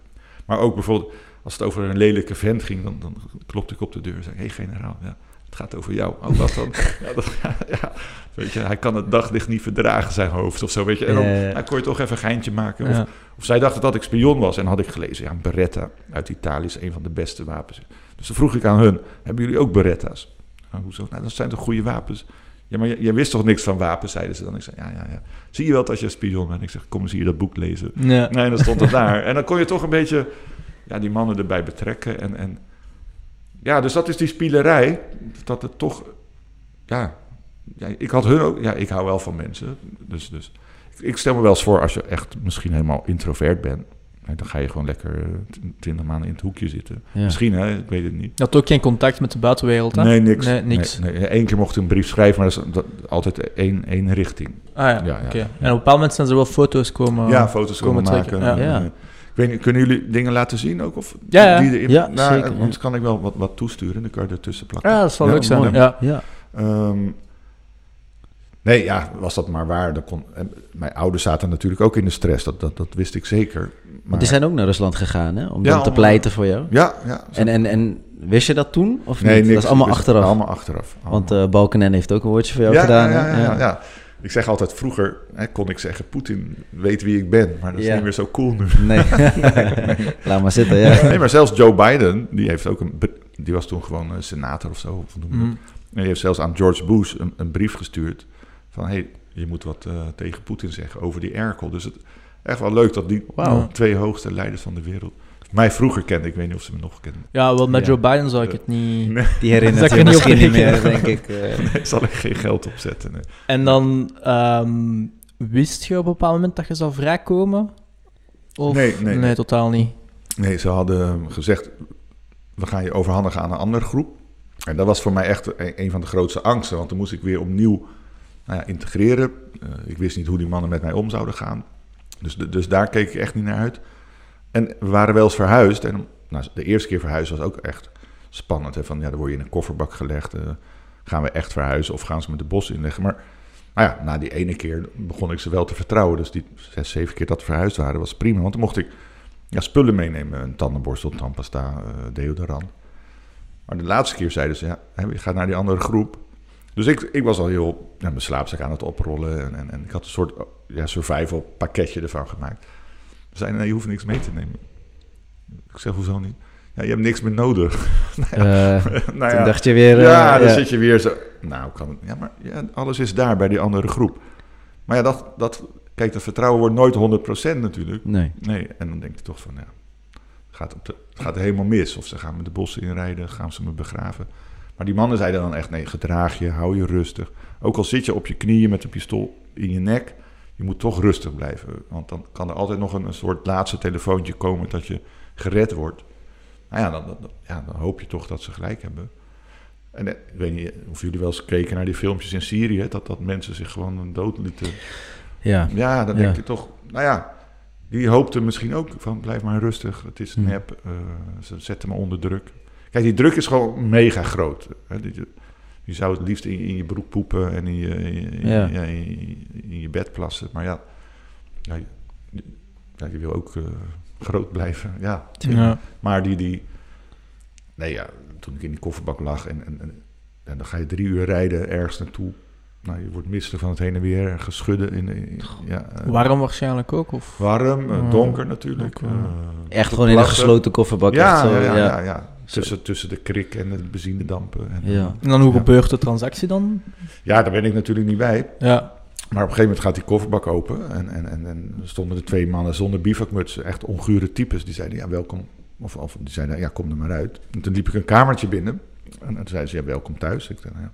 Maar ook bijvoorbeeld, als het over een lelijke vent ging, dan, dan klopte ik op de deur en zei, hé hey, generaal, ja, het gaat over jou. Oh, wat dan? ja, dat, ja, weet je, hij kan het daglicht niet verdragen, zijn hoofd of zo, weet je. En dan, dan kon je toch even een geintje maken. Of, of zij dachten dat ik spion was en had ik gelezen, ja, Beretta uit Italië is een van de beste wapens. Dus dan vroeg ik aan hun, hebben jullie ook Beretta's? Nou, hoezo? Nou, dat zijn toch goede wapens? Ja, maar jij wist toch niks van wapens, zeiden ze dan. Ik zei, ja, ja, ja. Zie je wel dat je spion bent? Ik zeg, kom eens hier dat boek lezen. Ja. Nee, dan stond het daar. En dan kon je toch een beetje ja, die mannen erbij betrekken. En, en ja, dus dat is die spielerij. Dat het toch, ja, ja, ik had hun ook, ja, ik hou wel van mensen. Dus, dus ik, stel me wel eens voor als je echt misschien helemaal introvert bent. Dan ga je gewoon lekker eh, twintig maanden in het hoekje zitten. Ja. Misschien, hè, ik weet het niet. Je had ook geen contact met de buitenwereld, hè? Nee, niks. Nee, niks. Nee, nee. Eén keer mocht ik een brief schrijven, maar dat is dat- altijd één, één richting. Ah ja, Ja, ja. oké. En op een bepaald moment zijn er wel foto's komen... ja, foto's komen maken. ja. En, weet niet, kunnen jullie dingen laten zien ook? Of Ja. Die erin- Ja, nou, zeker, Want ja. dan kan ik wel wat, wat toesturen. Dan kan je ertussen plakken. Ja, dat zal Ja, leuk zijn. mooi. Ja. Ja. Ehm, nee, ja, was dat maar waar. Dan kon, en mijn ouders zaten natuurlijk ook in de stress. Dat, dat, dat wist ik zeker. Maar, Want die zijn ook naar Rusland gegaan, hè? Om Ja, dan te om- pleiten voor jou. Ja, ja. En, en, en wist je dat toen? Of nee, niet? niks. dat is allemaal achteraf. Allemaal achteraf. Want eh Balkenende heeft ook een woordje voor jou ja, gedaan. ja, ja, ja. Ik zeg altijd, vroeger hè, kon ik zeggen, Poetin weet wie ik ben. Maar dat is Ja. niet meer zo cool nu. Nee. Laat maar zitten, ja. Nee, maar zelfs Joe Biden, die heeft ook een, die was toen gewoon een senator of zo. Of? Mhm. En die heeft zelfs aan George Bush een, een brief gestuurd van, hey, je moet wat eh, tegen Poetin zeggen over die Erkel. Dus het echt wel leuk dat die twee hoogste leiders van de wereld mij vroeger kenden. Ik weet niet of ze me nog kennen. Ja, wel met Ja. Joe Biden zou ik het niet... Nee, Die herinnert er misschien niet meer, denk ik. eh. nee, zal ik geen geld opzetten. Nee. En dan ehm, wist je op een bepaald moment dat je zou vrijkomen? Of? Nee, nee, nee. totaal niet. nee, ze hadden gezegd, we gaan je overhandigen aan een andere groep. En dat was voor mij echt een, een van de grootste angsten. Want dan moest ik weer opnieuw nou ja, integreren. Eh, ik wist niet hoe die mannen met mij om zouden gaan. Dus, dus daar keek ik echt niet naar uit. En we waren wel eens verhuisd. En nou, de eerste keer verhuizen was ook echt spannend. Hè? Van, ja, dan word je in een kofferbak gelegd. eh, gaan we echt verhuizen of gaan ze me de bos inleggen? Maar nou ja, na die ene keer begon ik ze wel te vertrouwen. Dus die zes, zeven keer dat we verhuisd waren, was prima. Want dan mocht ik ja, spullen meenemen. Een tandenborstel, tandpasta, eh, deodorant. Maar de laatste keer zeiden ze, ja, je gaat naar die andere groep. Dus ik, ik was al heel mijn slaapzak aan het oprollen. En, en, en ik had een soort ja, survival pakketje ervan gemaakt. Ze zeiden, nee, je hoeft niks mee te nemen. Ik zeg, hoezo niet? Ja, je hebt niks meer nodig. Eh, nou toen dacht je weer... eh, ja, dan zit je weer zo. Nou, kan het. Ja, maar ja, alles is daar bij die andere groep. Maar ja, dat, dat, kijk, dat vertrouwen wordt nooit 100% natuurlijk. Nee. Nee, en dan denk je toch van, ja, het gaat, op de, het gaat helemaal mis. Of ze gaan me de bossen inrijden, gaan ze me begraven. Maar die mannen zeiden dan echt, nee, gedraag je, hou je rustig. Ook al zit je op je knieën met een pistool in je nek, je moet toch rustig blijven. Want dan kan er altijd nog een, een soort laatste telefoontje komen dat je gered wordt. Nou ja dan, dan, ja, dan hoop je toch dat ze gelijk hebben. En eh, ik weet niet of jullie wel eens keken naar die filmpjes in Syrië, dat, dat mensen zich gewoon dood lieten. Ja. Ja, dan Ja. denk je toch, nou ja, die hoopte misschien ook van blijf maar rustig, het is Hmm. nep, eh, ze zetten me onder druk. Kijk, die druk is gewoon mega groot. Hè? Je zou het liefst in, je- in je broek poepen en in je, in, je- in, Ja. ja, in, je- in je bed plassen. Maar ja, ja, je, ja, je wil ook eh, groot blijven. Ja, Ja. maar die, die... Nee ja, toen ik in die kofferbak lag en, en, en, en dan ga je drie uur rijden ergens naartoe. Nou, je wordt misselijk van het heen en weer en geschudden. In, in- ja, eh, Warm waarschijnlijk ook? Of? warm, eh, donker natuurlijk. Ook, Echt gewoon in een gesloten kofferbak. Ja, echt zo, ja, ja, ja. Tussen, tussen de krik en de benzinedampen. En, Ja. En dan hoe Ja. gebeurt de transactie dan? ja, daar ben ik natuurlijk niet bij. Ja. Maar op een gegeven moment gaat die kofferbak open. En, en, en, en stonden er twee mannen zonder bivakmutsen. Echt ongure types. Die zeiden, ja, welkom. Of, of die zeiden, ja, kom er maar uit. En toen liep ik een kamertje binnen. En toen zeiden ze, ja, welkom thuis. Ik dacht, nou ja,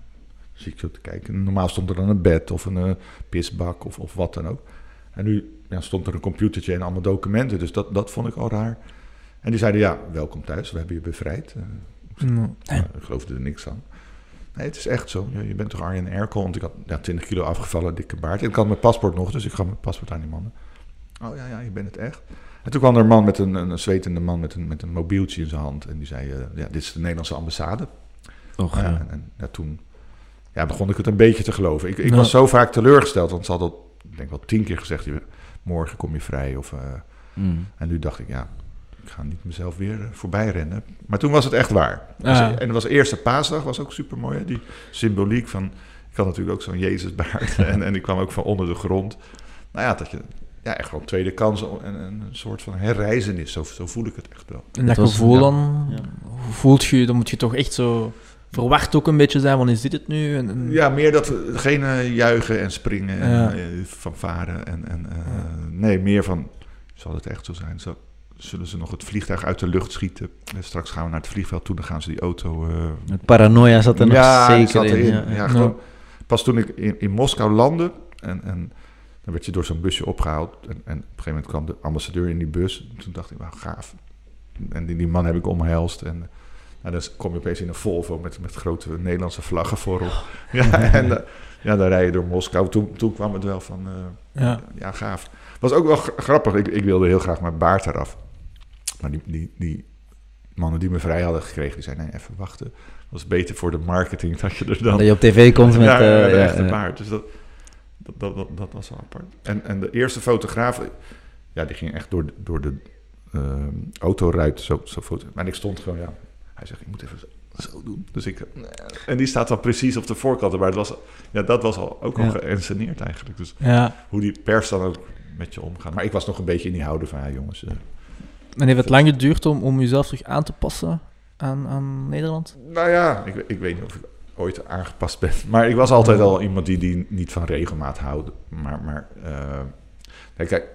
zie ik zo te kijken. En normaal stond er dan een bed of een eh, pisbak of, of wat dan ook. En nu ja, stond er een computertje en allemaal documenten. Dus dat, dat vond ik al raar. En die zeiden, ja, welkom thuis, we hebben je bevrijd. Nou, ik geloofde er niks van. Nee, het is echt zo. Je bent toch Arjen Erkel? Want ik had ja, 20 kilo afgevallen, dikke baard. En ik had mijn paspoort nog, dus ik gaf mijn paspoort aan die mannen. Oh ja, ja, je bent het echt. En toen kwam er een man met een, een zwetende man met een, met een mobieltje in zijn hand. En die zei, eh, ja, dit is de Nederlandse ambassade. Och, Ja, en, en ja, toen ja, begon ik het een beetje te geloven. Ik, ik was zo vaak teleurgesteld, want ze hadden, al, ik denk wel tien keer gezegd, morgen kom je vrij. Of, eh, Mm. en nu dacht ik, ja, ik ga niet mezelf weer eh, voorbij rennen. Maar toen was het echt waar. Ja. Dus- en het was eerste paasdag, was ook super mooi. Die symboliek van, ik had natuurlijk ook zo'n Jezusbaard. en, en die kwam ook van onder de grond. Nou ja, dat je ja, echt wel een tweede kans en een soort van herreizenis. Zo, zo voel ik het echt wel. En dat gevoel ja. dan, Ja. hoe voelt je, dan moet je toch echt zo verwacht ook een beetje zijn, van is dit het nu? En, en- Ja, meer dat we geen eh, juichen en springen en Ja. eh, fanfaren. En, en, eh, Nee, meer van, zal het echt zo zijn? Zal- zullen ze nog het vliegtuig uit de lucht schieten? En straks gaan we naar het vliegveld toe, dan gaan ze die auto... eh, Het paranoia zat er nog ja, die zeker zat in. erin. Ja, Ja, ja. gewoon, Pas toen ik in, in Moskou landde en, en dan werd je door zo'n busje opgehaald. En, en op een gegeven moment kwam de ambassadeur in die bus. Toen dacht ik, wauw, gaaf. En die, die man heb ik omhelst. En nou, dan kom je opeens in een Volvo met, met grote Nederlandse vlaggen voorop. Ja, en eh, ja, dan rij je door Moskou. Toen, toen kwam het wel van, eh, Ja. ja, gaaf. Was ook wel gra- grappig. Ik, ik wilde heel graag mijn baard eraf. Maar die, die, die mannen die me vrij hadden gekregen, die zeiden, nee, even wachten. Dat was beter voor de marketing dat je er dan... Dat je op tv komt met... ja, eh, de ja, baard. Dus dat, dat, dat, dat, was wel apart. En, en de eerste fotograaf, ja, die ging echt door de, door de eh, autoruit zo, zo foto. Maar ik stond gewoon, ja. Hij zegt, ik moet even zo, zo doen. Dus ik, en die staat dan precies op de voorkant. Maar het was, ja, dat was al, ook al Ja. geënsceneerd eigenlijk. Dus ja. hoe die pers dan ook met je omgaat. Maar ik was nog een beetje in die houden van, ja jongens. En heeft het lang geduurd om, om jezelf terug aan te passen aan, aan Nederland? Nou ja, ik, ik weet niet of ik ooit aangepast ben. Maar ik was altijd al iemand die, die niet van regelmaat houdt. Maar, maar eh, nee, kijk,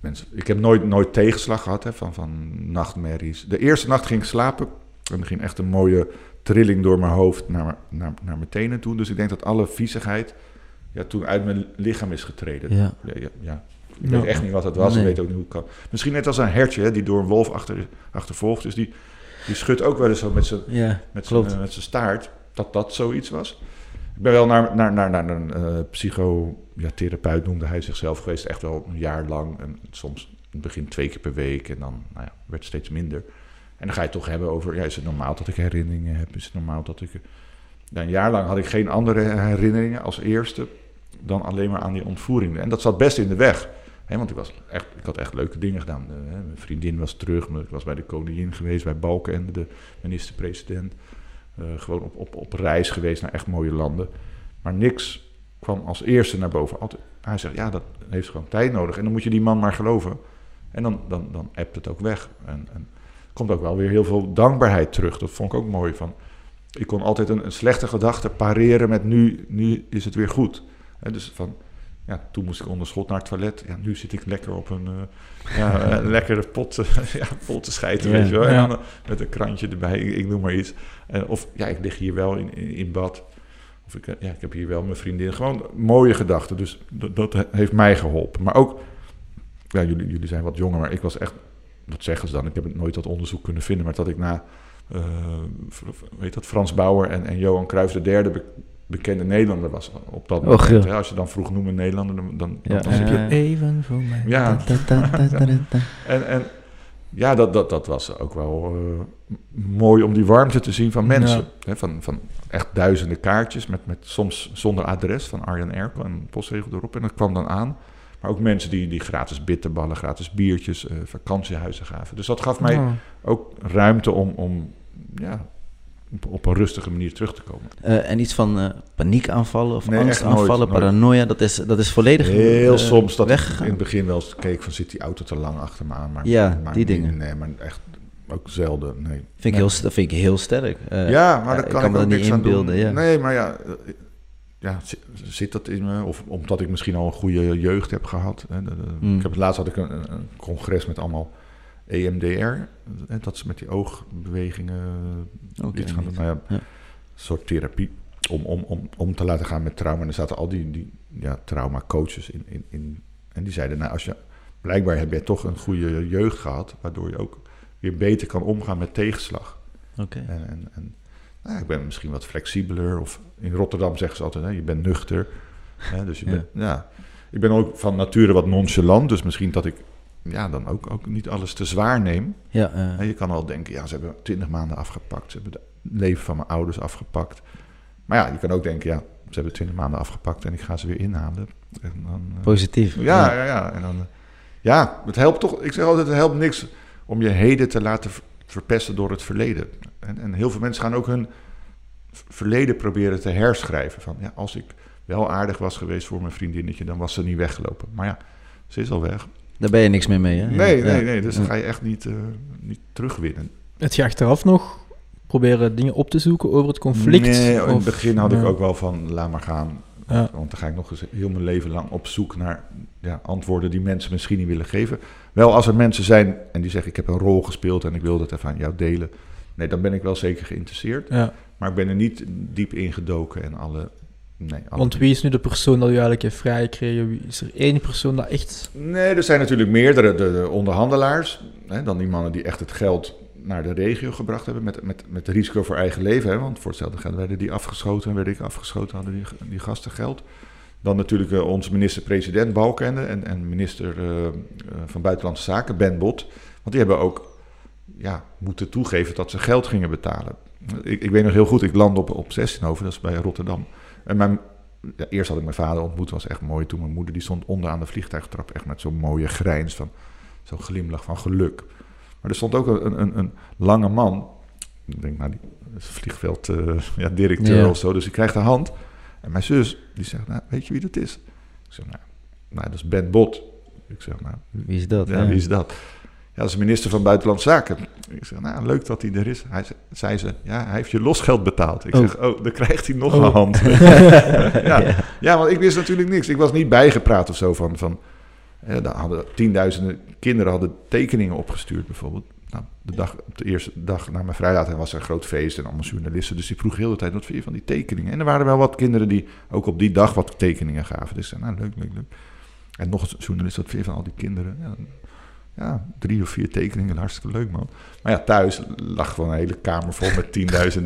mensen, ik heb nooit, nooit tegenslag gehad hè, van, van nachtmerries. De eerste nacht ging ik slapen en er ging echt een mooie trilling door mijn hoofd naar, mijn- naar, naar mijn tenen toe. Dus ik denk dat alle viezigheid ja, toen uit mijn lichaam is getreden. Ja. Ja, ja, ja. Ik Ja. weet echt niet wat het was. Nee. Ik weet ook niet hoe het kan. Misschien net als een hertje hè, die door een wolf achter, achtervolgt. Dus die, die schudt ook wel eens zo met zijn Ja, met zijn, klopt. eh, met zijn staart, dat dat zoiets was. Ik ben wel naar, naar, naar, naar een eh psychotherapeut, noemde hij zichzelf geweest, echt wel een jaar lang. En soms in het begin twee keer per week en dan nou ja, werd het steeds minder. En dan ga je het toch hebben over, ja, is het normaal dat ik herinneringen heb? Is het normaal dat ik... Ja, een jaar lang had ik geen andere herinneringen als eerste dan alleen maar aan die ontvoering. En dat zat best in de weg. Hè, want ik, was echt, ik had echt leuke dingen gedaan. Eh, mijn vriendin was terug, ik was bij de koningin geweest, bij Balkenende, de minister-president. Eh, gewoon op, op, op reis geweest naar echt mooie landen. Maar niks kwam als eerste naar boven. Altijd, hij zegt, ja, dat heeft gewoon tijd nodig. En dan moet je die man maar geloven. En dan, dan, dan appt het ook weg. En, en komt ook wel weer heel veel dankbaarheid terug. Dat vond ik ook mooi. Van, ik kon altijd een, een slechte gedachte pareren met nu, nu is het weer goed. Dus van, ja, toen moest ik onder schot naar het toilet. Ja, nu zit ik lekker op een eh, ja, een lekkere pot, eh, ja, pot te schijten, weet je wel. En Ja. dan, eh, met een krantje erbij, ik, ik noem maar iets. Of ja, ik lig hier wel in, in, in bad. Of ik, eh, ja, ik heb hier wel mijn vriendin. Gewoon mooie gedachten. Dus dat, dat heeft mij geholpen. Maar ook, ja, jullie, jullie zijn wat jonger, maar ik was echt, wat zeggen ze dan? Ik heb het nooit dat onderzoek kunnen vinden, maar dat ik na, eh, weet dat, Frans Bauer en, en Johan Cruijff de derde bekende Nederlander was op dat Och, moment. ja. hè. Als je dan vroeg noemen Nederlander, dan, dan, Ja, dan zit je. Even voor mij. ja, en, en ja, dat, dat, dat was ook wel eh, mooi om die warmte te zien van mensen. Ja. Hè, van, van echt duizenden kaartjes, met, met soms zonder adres van Arjan Erkel en een postzegel erop. En dat kwam dan aan. Maar ook mensen die, die gratis bitterballen, gratis biertjes, eh, vakantiehuizen gaven. Dus dat gaf mij Ja. ook ruimte om, om ja, op, op een rustige manier terug te komen. Eh, en iets van eh, paniekaanvallen of Nee, angstaanvallen, nooit, nooit. paranoia, dat is, dat is volledig Heel eh, soms dat weggegaan. in het begin wel eens keek van zit die auto te lang achter me aan. Maar, Ja, maar die dingen. Nee, maar echt ook zelden, nee. Vind ik heel, dat vind ik heel sterk. Eh, ja, maar ik kan kan ik, me ook dat niet niks aan doen. inbeelden, ja. Nee, maar ja, ja, zit, zit dat in me? Of omdat ik misschien al een goede jeugd heb gehad. Hè? De- de- Mm. Ik heb het laatst had ik een congres met allemaal EMDR. Dat ze met die oogbewegingen iets gaan doen. Nou ja, Ja. Een soort therapie om, om, om, om te laten gaan met trauma. En er zaten al die, die ja, trauma coaches in, in, in. En die zeiden, nou, als je blijkbaar heb je toch een goede jeugd gehad, waardoor je ook weer beter kan omgaan met tegenslag. Oké. En, en, en nou, ik ben misschien wat flexibeler. Of in Rotterdam zeggen ze altijd, hè, je bent nuchter. Hè, dus je ja. Ik ben ook van nature wat nonchalant. Dus misschien dat ik ja, dan ook, ook niet alles te zwaar neem. Ja, eh, je kan al denken, ja, ze hebben twintig maanden afgepakt. Ze hebben het leven van mijn ouders afgepakt. Maar ja, je kan ook denken, ja, ze hebben twintig maanden afgepakt en ik ga ze weer inhalen. En dan, eh, positief. ja, ja, ja. En dan, eh, ja, het helpt toch. Ik zeg altijd, het helpt niks om je heden te laten ver- verpesten door het verleden. En, en heel veel mensen gaan ook hun verleden proberen te herschrijven. Van ja, als ik wel aardig was geweest voor mijn vriendinnetje, dan was ze niet weggelopen. Maar ja, ze is al weg. Daar ben je niks meer mee, hè? Nee, Ja. nee, nee. Dus dan ga je echt niet, eh, niet terugwinnen. Het je achteraf nog proberen dingen op te zoeken over het conflict? Nee, in het begin had ik ook wel van, laat maar gaan. Ja. Want dan ga ik nog eens heel mijn leven lang op zoek naar ja, antwoorden die mensen misschien niet willen geven. Wel, als er mensen zijn en die zeggen, ik heb een rol gespeeld en ik wil dat even aan jou delen. Nee, dan ben ik wel zeker geïnteresseerd. Ja. Maar ik ben er niet diep ingedoken en alle... Nee, Want wie is nu de persoon dat u eigenlijk heeft vrijgekregen? Is er één persoon dat echt... Nee, er zijn natuurlijk meerdere de, de onderhandelaars. Hè, dan die mannen die echt het geld naar de regio gebracht hebben. Met, met, met risico voor eigen leven. Hè, want voor hetzelfde geld werden die afgeschoten en werd ik afgeschoten. Hadden die, die gasten geld. Dan natuurlijk eh, onze minister-president Balkende. En, en minister eh, eh, van Buitenlandse Zaken Ben Bot. Want die hebben ook ja, moeten toegeven dat ze geld gingen betalen. Ik, ik weet nog heel goed, ik landde op, op 16 over, dat is bij Rotterdam. En mijn, ja, eerst had ik mijn vader ontmoet, was echt mooi. Toen mijn moeder, die stond onderaan de vliegtuigtrap, echt met zo'n mooie grijns van, zo'n glimlach van geluk. Maar er stond ook een, een, een lange man, ik denk, nou, die is vliegveld eh, ja, of zo, dus ik krijg de hand. En mijn zus, die zegt, nou, weet je wie dat is? Ik zeg, nou, nou dat is Ben Bot. Ik zeg, nou, Wie is dat? ja, wie is dat? Ja, dat is de minister van Buitenlandse Zaken. Ik zeg, nou, leuk dat hij er is. Hij ze- zei ze, ja, hij heeft je losgeld betaald. Ik Oh. zeg, oh, dan krijgt hij nog Oh. een hand. ja. ja, want ik wist natuurlijk niks. Ik was niet bijgepraat of zo van... van eh, daar hadden tienduizenden kinderen hadden tekeningen opgestuurd bijvoorbeeld. Nou, de, dag, op de eerste dag na mijn vrijlating was er een groot feest en allemaal journalisten. Dus die vroeg heel de tijd, wat vind je van die tekeningen? En er waren wel wat kinderen die ook op die dag wat tekeningen gaven. Dus ik zei, nou, leuk, leuk, leuk. En nog een journalist, wat vind je van al die kinderen? Ja, ja, drie of vier tekeningen, hartstikke leuk man. Maar ja, thuis lag gewoon een hele kamer vol met 10.000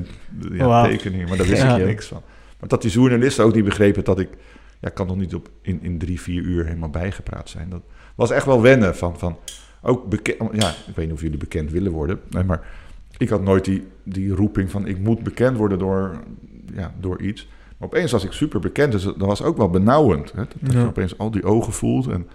ja, tekeningen, maar daar wist Ja. ik niks van. Maar dat die journalisten ook niet begrepen dat ik, ja, ik kan nog niet op, in, in drie, vier uur helemaal bijgepraat zijn. Dat was echt wel wennen van, van ook bekend, ja, ik weet niet of jullie bekend willen worden, nee, maar ik had nooit die, die roeping van ik moet bekend worden door, ja, door iets. Maar opeens was ik super bekend, dus dat was ook wel benauwend. Hè? Dat Ja. je opeens al die ogen voelt en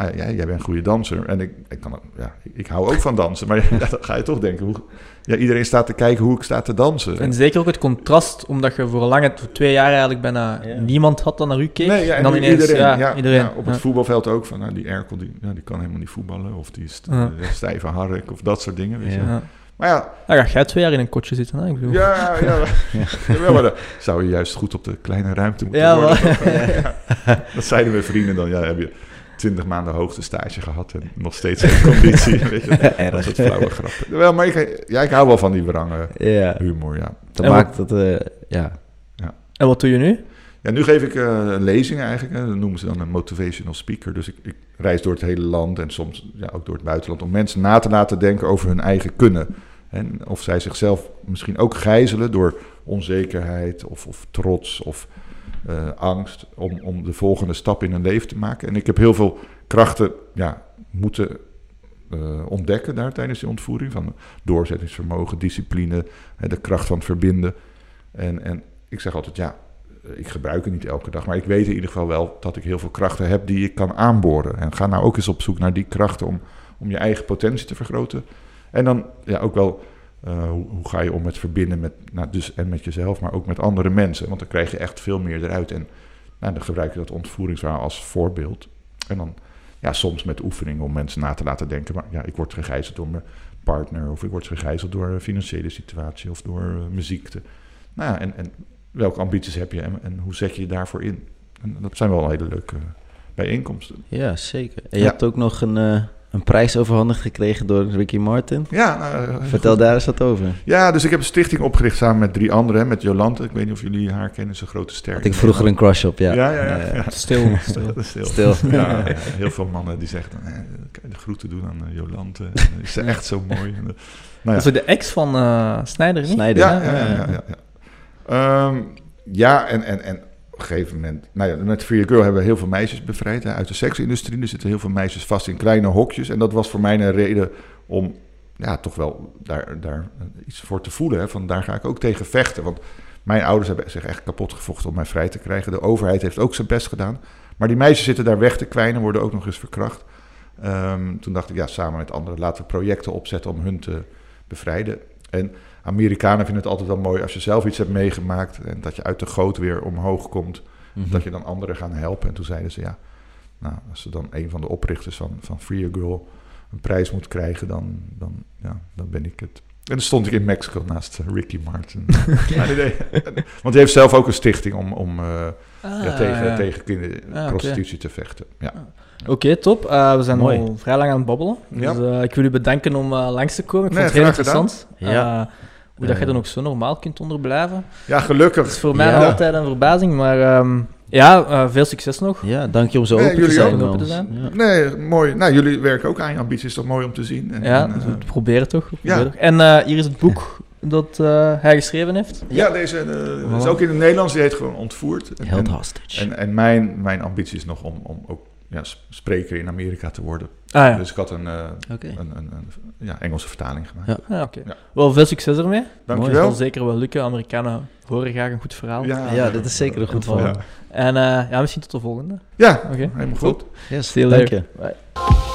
nou ja, jij, jij bent een goede danser. En ik, ik, kan, ja, ik, hou ook van dansen. Maar ja, dan ga je toch denken, hoe, ja, iedereen staat te kijken hoe ik sta te dansen. En zeker ook het contrast, omdat je voor lange, voor twee jaar eigenlijk bijna Ja. niemand had dat naar u keek. Nee, ja, en, dan ineens, iedereen, ja, ja, iedereen. ja, op het Ja. voetbalveld ook. Van, nou, die Erkel die, ja, die kan helemaal niet voetballen. Of die is Ja. eh, stijve hark of dat soort dingen. Weet je. Maar ja, Dan ga jij twee jaar in een kotje zitten, hè? Ik bedoel. ja, ja, ja. maar dan zou je juist goed op de kleine ruimte moeten Ja, worden. maar- Ja. Dat zeiden mijn vrienden dan. Ja, heb je twintig maanden hoogte stage gehad en nog steeds geen conditie. Weet je. Dat soort flauwe grappen. Wel, maar ik, ja, ik hou wel van die wrange Ja, humor, ja. dat En maakt dat... eh, ja. En wat doe je nu? Ja, nu geef ik eh lezingen eigenlijk. Hè. Dat noemen ze dan een motivational speaker. Dus ik, ik reis door het hele land en soms ja, ook door het buitenland... om mensen na te laten denken over hun eigen kunnen. En of zij zichzelf misschien ook gijzelen door onzekerheid of, of trots of eh, angst... Om, om de volgende stap in hun leven te maken. En ik heb heel veel krachten ja, moeten eh, ontdekken daar tijdens die ontvoering. Van doorzettingsvermogen, discipline, hè, de kracht van het verbinden. En, en ik zeg altijd, ja, ik gebruik het niet elke dag, maar ik weet in ieder geval wel dat ik heel veel krachten heb die ik kan aanboren. En ga nou ook eens op zoek naar die krachten om, om je eigen potentie te vergroten. En dan ja, ook wel, eh, hoe, hoe ga je om met verbinden met, nou, dus, en met jezelf, maar ook met andere mensen. Want dan krijg je echt veel meer eruit. En nou, dan gebruik je dat ontvoeringsverhaal als voorbeeld. En dan ja, soms met oefeningen om mensen na te laten denken. Maar ja, ik word gegijzeld door mijn partner, of ik word gegijzeld door een financiële situatie of door eh, mijn ziekte. Nou ja, en, en welke ambities heb je en, en hoe zet je je daarvoor in? En dat zijn wel hele leuke bijeenkomsten. ja, zeker. En je Ja. hebt ook nog een, eh, een prijs overhandigd gekregen door Ricky Martin. Ja, nou, heel Vertel goed. daar eens wat over. Ja, dus ik heb een stichting opgericht samen met drie anderen. Met Jolante, ik weet niet of jullie haar kennen, ze een grote ster. Had ik vroeger een crush op, ja. Ja, ja, ja. Eh, ja. Stil, stil. Stil. Stil. Ja, ja, heel veel mannen die zeggen, dan, eh, kan je de groeten doen aan eh, Jolante. Eh, Is ze echt zo mooi. Eh, nou Dat is ook de ex van eh Snijder, niet? Snijder. ja, ja, ja, ja, ja, ja. Ehm, ja, en, en, en een gegeven moment... Nou ja, met Free Girl hebben we heel veel meisjes bevrijd uit de seksindustrie. Er zitten heel veel meisjes vast in kleine hokjes. En dat was voor mij een reden om ja, toch wel daar, daar iets voor te voelen. Van daar ga ik ook tegen vechten. Want mijn ouders hebben zich echt kapot gevochten om mij vrij te krijgen. De overheid heeft ook zijn best gedaan. Maar die meisjes zitten daar weg te kwijnen, worden ook nog eens verkracht. Ehm, toen dacht ik, ja, samen met anderen laten we projecten opzetten om hun te bevrijden. En Amerikanen vinden het altijd wel mooi als je zelf iets hebt meegemaakt en dat je uit de goot weer omhoog komt, Mhm. dat je dan anderen gaan helpen. En toen zeiden ze, ja, nou, als ze dan een van de oprichters van, van Free a Girl een prijs moet krijgen, dan, dan, ja, dan ben ik het. En dan stond ik in Mexico naast eh, Ricky Martin. Want hij heeft zelf ook een stichting om, om eh, Ah, ja, tegen, ja. tegen kinder- Ah, te vechten. Ja. Oké, top. Eh, we zijn Mooi. al vrij lang aan het babbelen. Ja. Dus eh, ik wil u bedanken om langs te komen. Ik Nee, vond het heel interessant. Ja. Eh, hoe dat je Eh. dan ook zo normaal kunt onderblijven. ja, Dat is gelukkig. voor mij Ja. altijd een verbazing. Maar ehm, ja, eh, veel succes nog. Ja, dank je om zo Nee, open te jullie zijn. Open te zijn. Ja. Nee, mooi. Nou, jullie werken ook aan je ambities. Is toch mooi om te zien? En, Ja, en, eh, we proberen toch. we ja. En eh, hier is het boek dat eh, hij geschreven heeft. ja, deze eh, is ook in het Nederlands. Die heet gewoon Ontvoerd. En, Held en, hostage. en, en mijn, mijn ambitie is nog om, om ook ja, spreker in Amerika te worden. Ah ja, Dus ik had een, eh, een, een, een ja, Engelse vertaling gemaakt. Ja. Ah, oké. Ja. Wel, veel succes ermee. Het Dankjewel. zal zeker wel lukken. Amerikanen horen graag een goed verhaal. Ja, dit is zeker een goed verhaal. Ja, En eh, ja, misschien tot de volgende. ja Oké. helemaal goed. Yes, dank je. Bye.